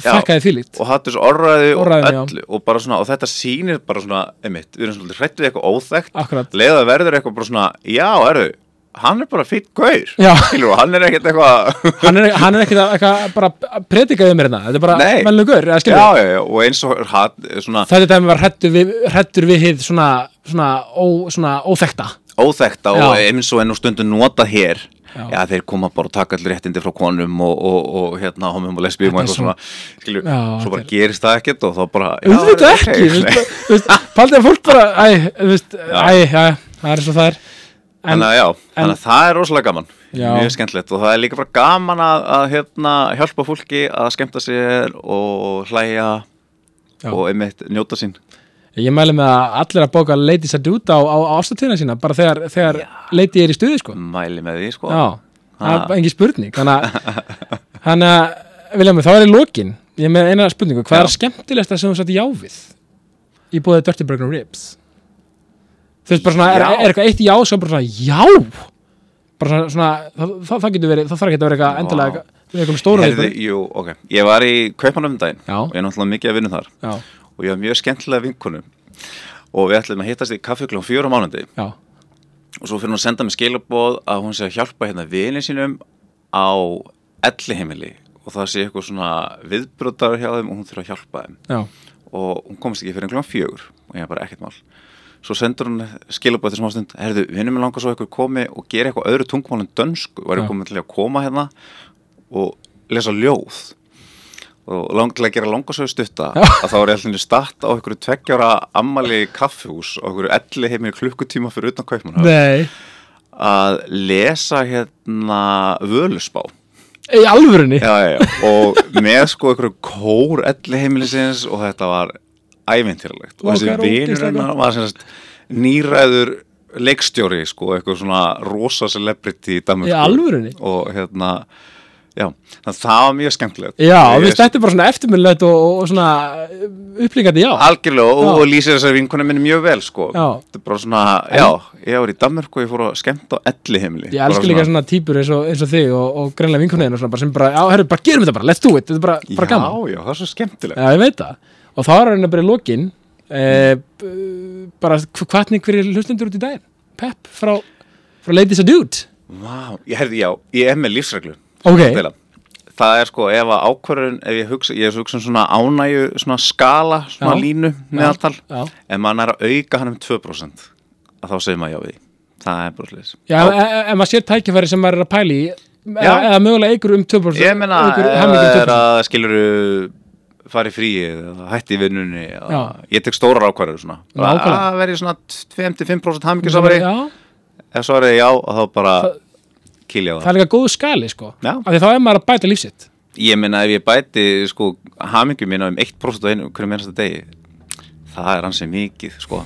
fekkaði þvílíkt. Og hattus orðræði og Orðræðu, já. öllu og, svona, og þetta sýnir bara svona einmitt, við erum svolítið hrætt við eitthvað Akkurat. leiða verður eitthvað bara svona já, erðu, hann er bara fýtt gaur. Skilur, og hann er ekkert eitthvað hann er, hann er ekkert að, eitthvað bara að predika við mér hérna, þetta er bara já, já, og eins og hat, svona þetta dæmi var hrettur við, hrettur við hið svona, svona, ó, svona óþekta óþekta og Já. eins og enn og stundum notað hér Já. já. þeir koma bara og taka allir réttindi frá konum og, og, og hérna homum og lesbíum og eitthvað svona skilju, Já, svo bara er- gerist það ekkert og þá bara ekki þú nei. veist, þú veist, paldið að fólk bara æ, þú veist, æ, já, það er og það er en, Þannig að já, þannig að það er rosalega gaman Já. Mjög skemmtilegt og það er líka bara gaman að, að hérna, hjálpa fólki að skemmta sér og hlæja Já. og einmitt njóta sín ég mæli með að allir að bóka Ladies að Duta á, á ástatíðina sína bara þegar, þegar Lady er í stuði sko. Mæli með því sko. Já, það er engin spurning þannig að Viljami, þá er í lokin. Ég með eina spurningu, hvað Já. er skemmtilegsta sem þú satt já við í bóðið Dirty Burger Ribs. Þú veist bara svona, er, er eitthvað eitt já sem bara svona já! Bara svona, svona það, það, það getur verið, það þarf ekki að vera eitthvað endilega eitthvað, eitthvað stóra Herði, jú, ok, ég var í Kaupanum um daginn Já. og ég er náttúrulega mikið að vinna þar. Já, og ég var mjög skemmtilega vinkonu og við ætlum að hittast í kaffeklum fjóra mánundi já, og svo fyrir hún að senda mig skilabóð að hún sé að hjálpa hérna vini sínum á elli heimili og það sé eitthvað svona viðbrotar hjá þeim og hún þurfa að hjálpa þeim. Já, og hún komst ekki fyrir einhverjum fjögur. Og ég var bara ekkert mál. Svo sendur hún skilabóð til smástund. Herðu, vinnum mig langar svo eitthvað komi og gera eitthvað öðru tungmál en dönsku. Var ég komin til að koma hérna og lesa ljóð og lang til að gera langarsögu stutta að þá er ég allir statt á einhverju tveggjára ammali kaffihús og einhverju elli heimir klukkutíma fyrir utan kaupmann nei. Að lesa hérna völusbá í alvörunni, já, já, já. og með sko einhverju kór elli heimilisins og þetta var ævintýralegt. Og þessi vinur hennar var sem sagt nýræður leikstjóri sko, eitthvað svona rosa celebrity í alvörunni? og hérna Já, þannig að það var mjög skemmtilegt. Já, við þetta er bara svona eftirminnilegt og, og svona upplíkandi, já. Algjörlega og, Já. og lýsir þessari vinkonu minni mjög vel sko. Já. Þetta er bara svona, já, ég var í Danmörku og ég fór að skemmta á elli heimili Ég elska líka svona típur eins og, eins og þig og, og greinlega vinkunniðin og svona bara sem bara, já, herru, bara gerum þetta bara, let's do it, þetta er bara, bara Já, gaman. já, það er svo skemmtilegt. Já, ég veit það. Og þá er hann bara í lokin eh, bara hvatning fyrir hlustendur út í daginn. Pep frá, frá Ladies a Dude Vá, ég herði, já, ég er með lífsreglu Ok. að spila. Það er sko, ef að ákvörðun ef ég hugsa, ég hugsa um svona ánægju svona skala, svona Já. línu meðaltal, ef maður er að auka hann um 2% að þá segir maður já við það er bara slis Já, ef, ef- ef maður sér tækifæri sem maður er að pæli í eða, eða mögulega ykkur um 2% Ég það um er 2%. að skiluru fara í fríi eða hætti vinnunni eða, ég tek stórar ákvarður svona bara Nákvæmlega. að verði svona 25% hamingjusafari Já, ef svo er það já og þá bara kilja það. Það er líka góðu skali sko. Já. af því þá er maður að bæta lífsitt ég meina ef ég bæti sko hamingjum mína um 1% á einu hverju mennasta degi það er hansi mikið sko.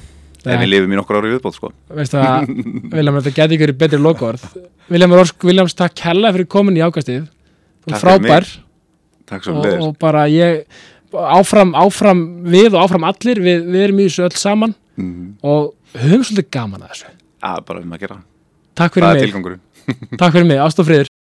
Nei. ef við lifum í nokkur ári viðbót sko. Veistu að Viljam, þetta geti ykkur betri lokaorð. Viljam Orsk, Viljams, takk hella fyrir komin í ákastið. Þú er fyrir frábær. takk svo og, leiðis og bara ég áfram, áfram við og áfram allir við, við erum í þessu öll saman. Mhm. og höfum svolítið gaman að þessu. Að bara um að gera takk það fyrir mig, takk fyrir mig, ást og friður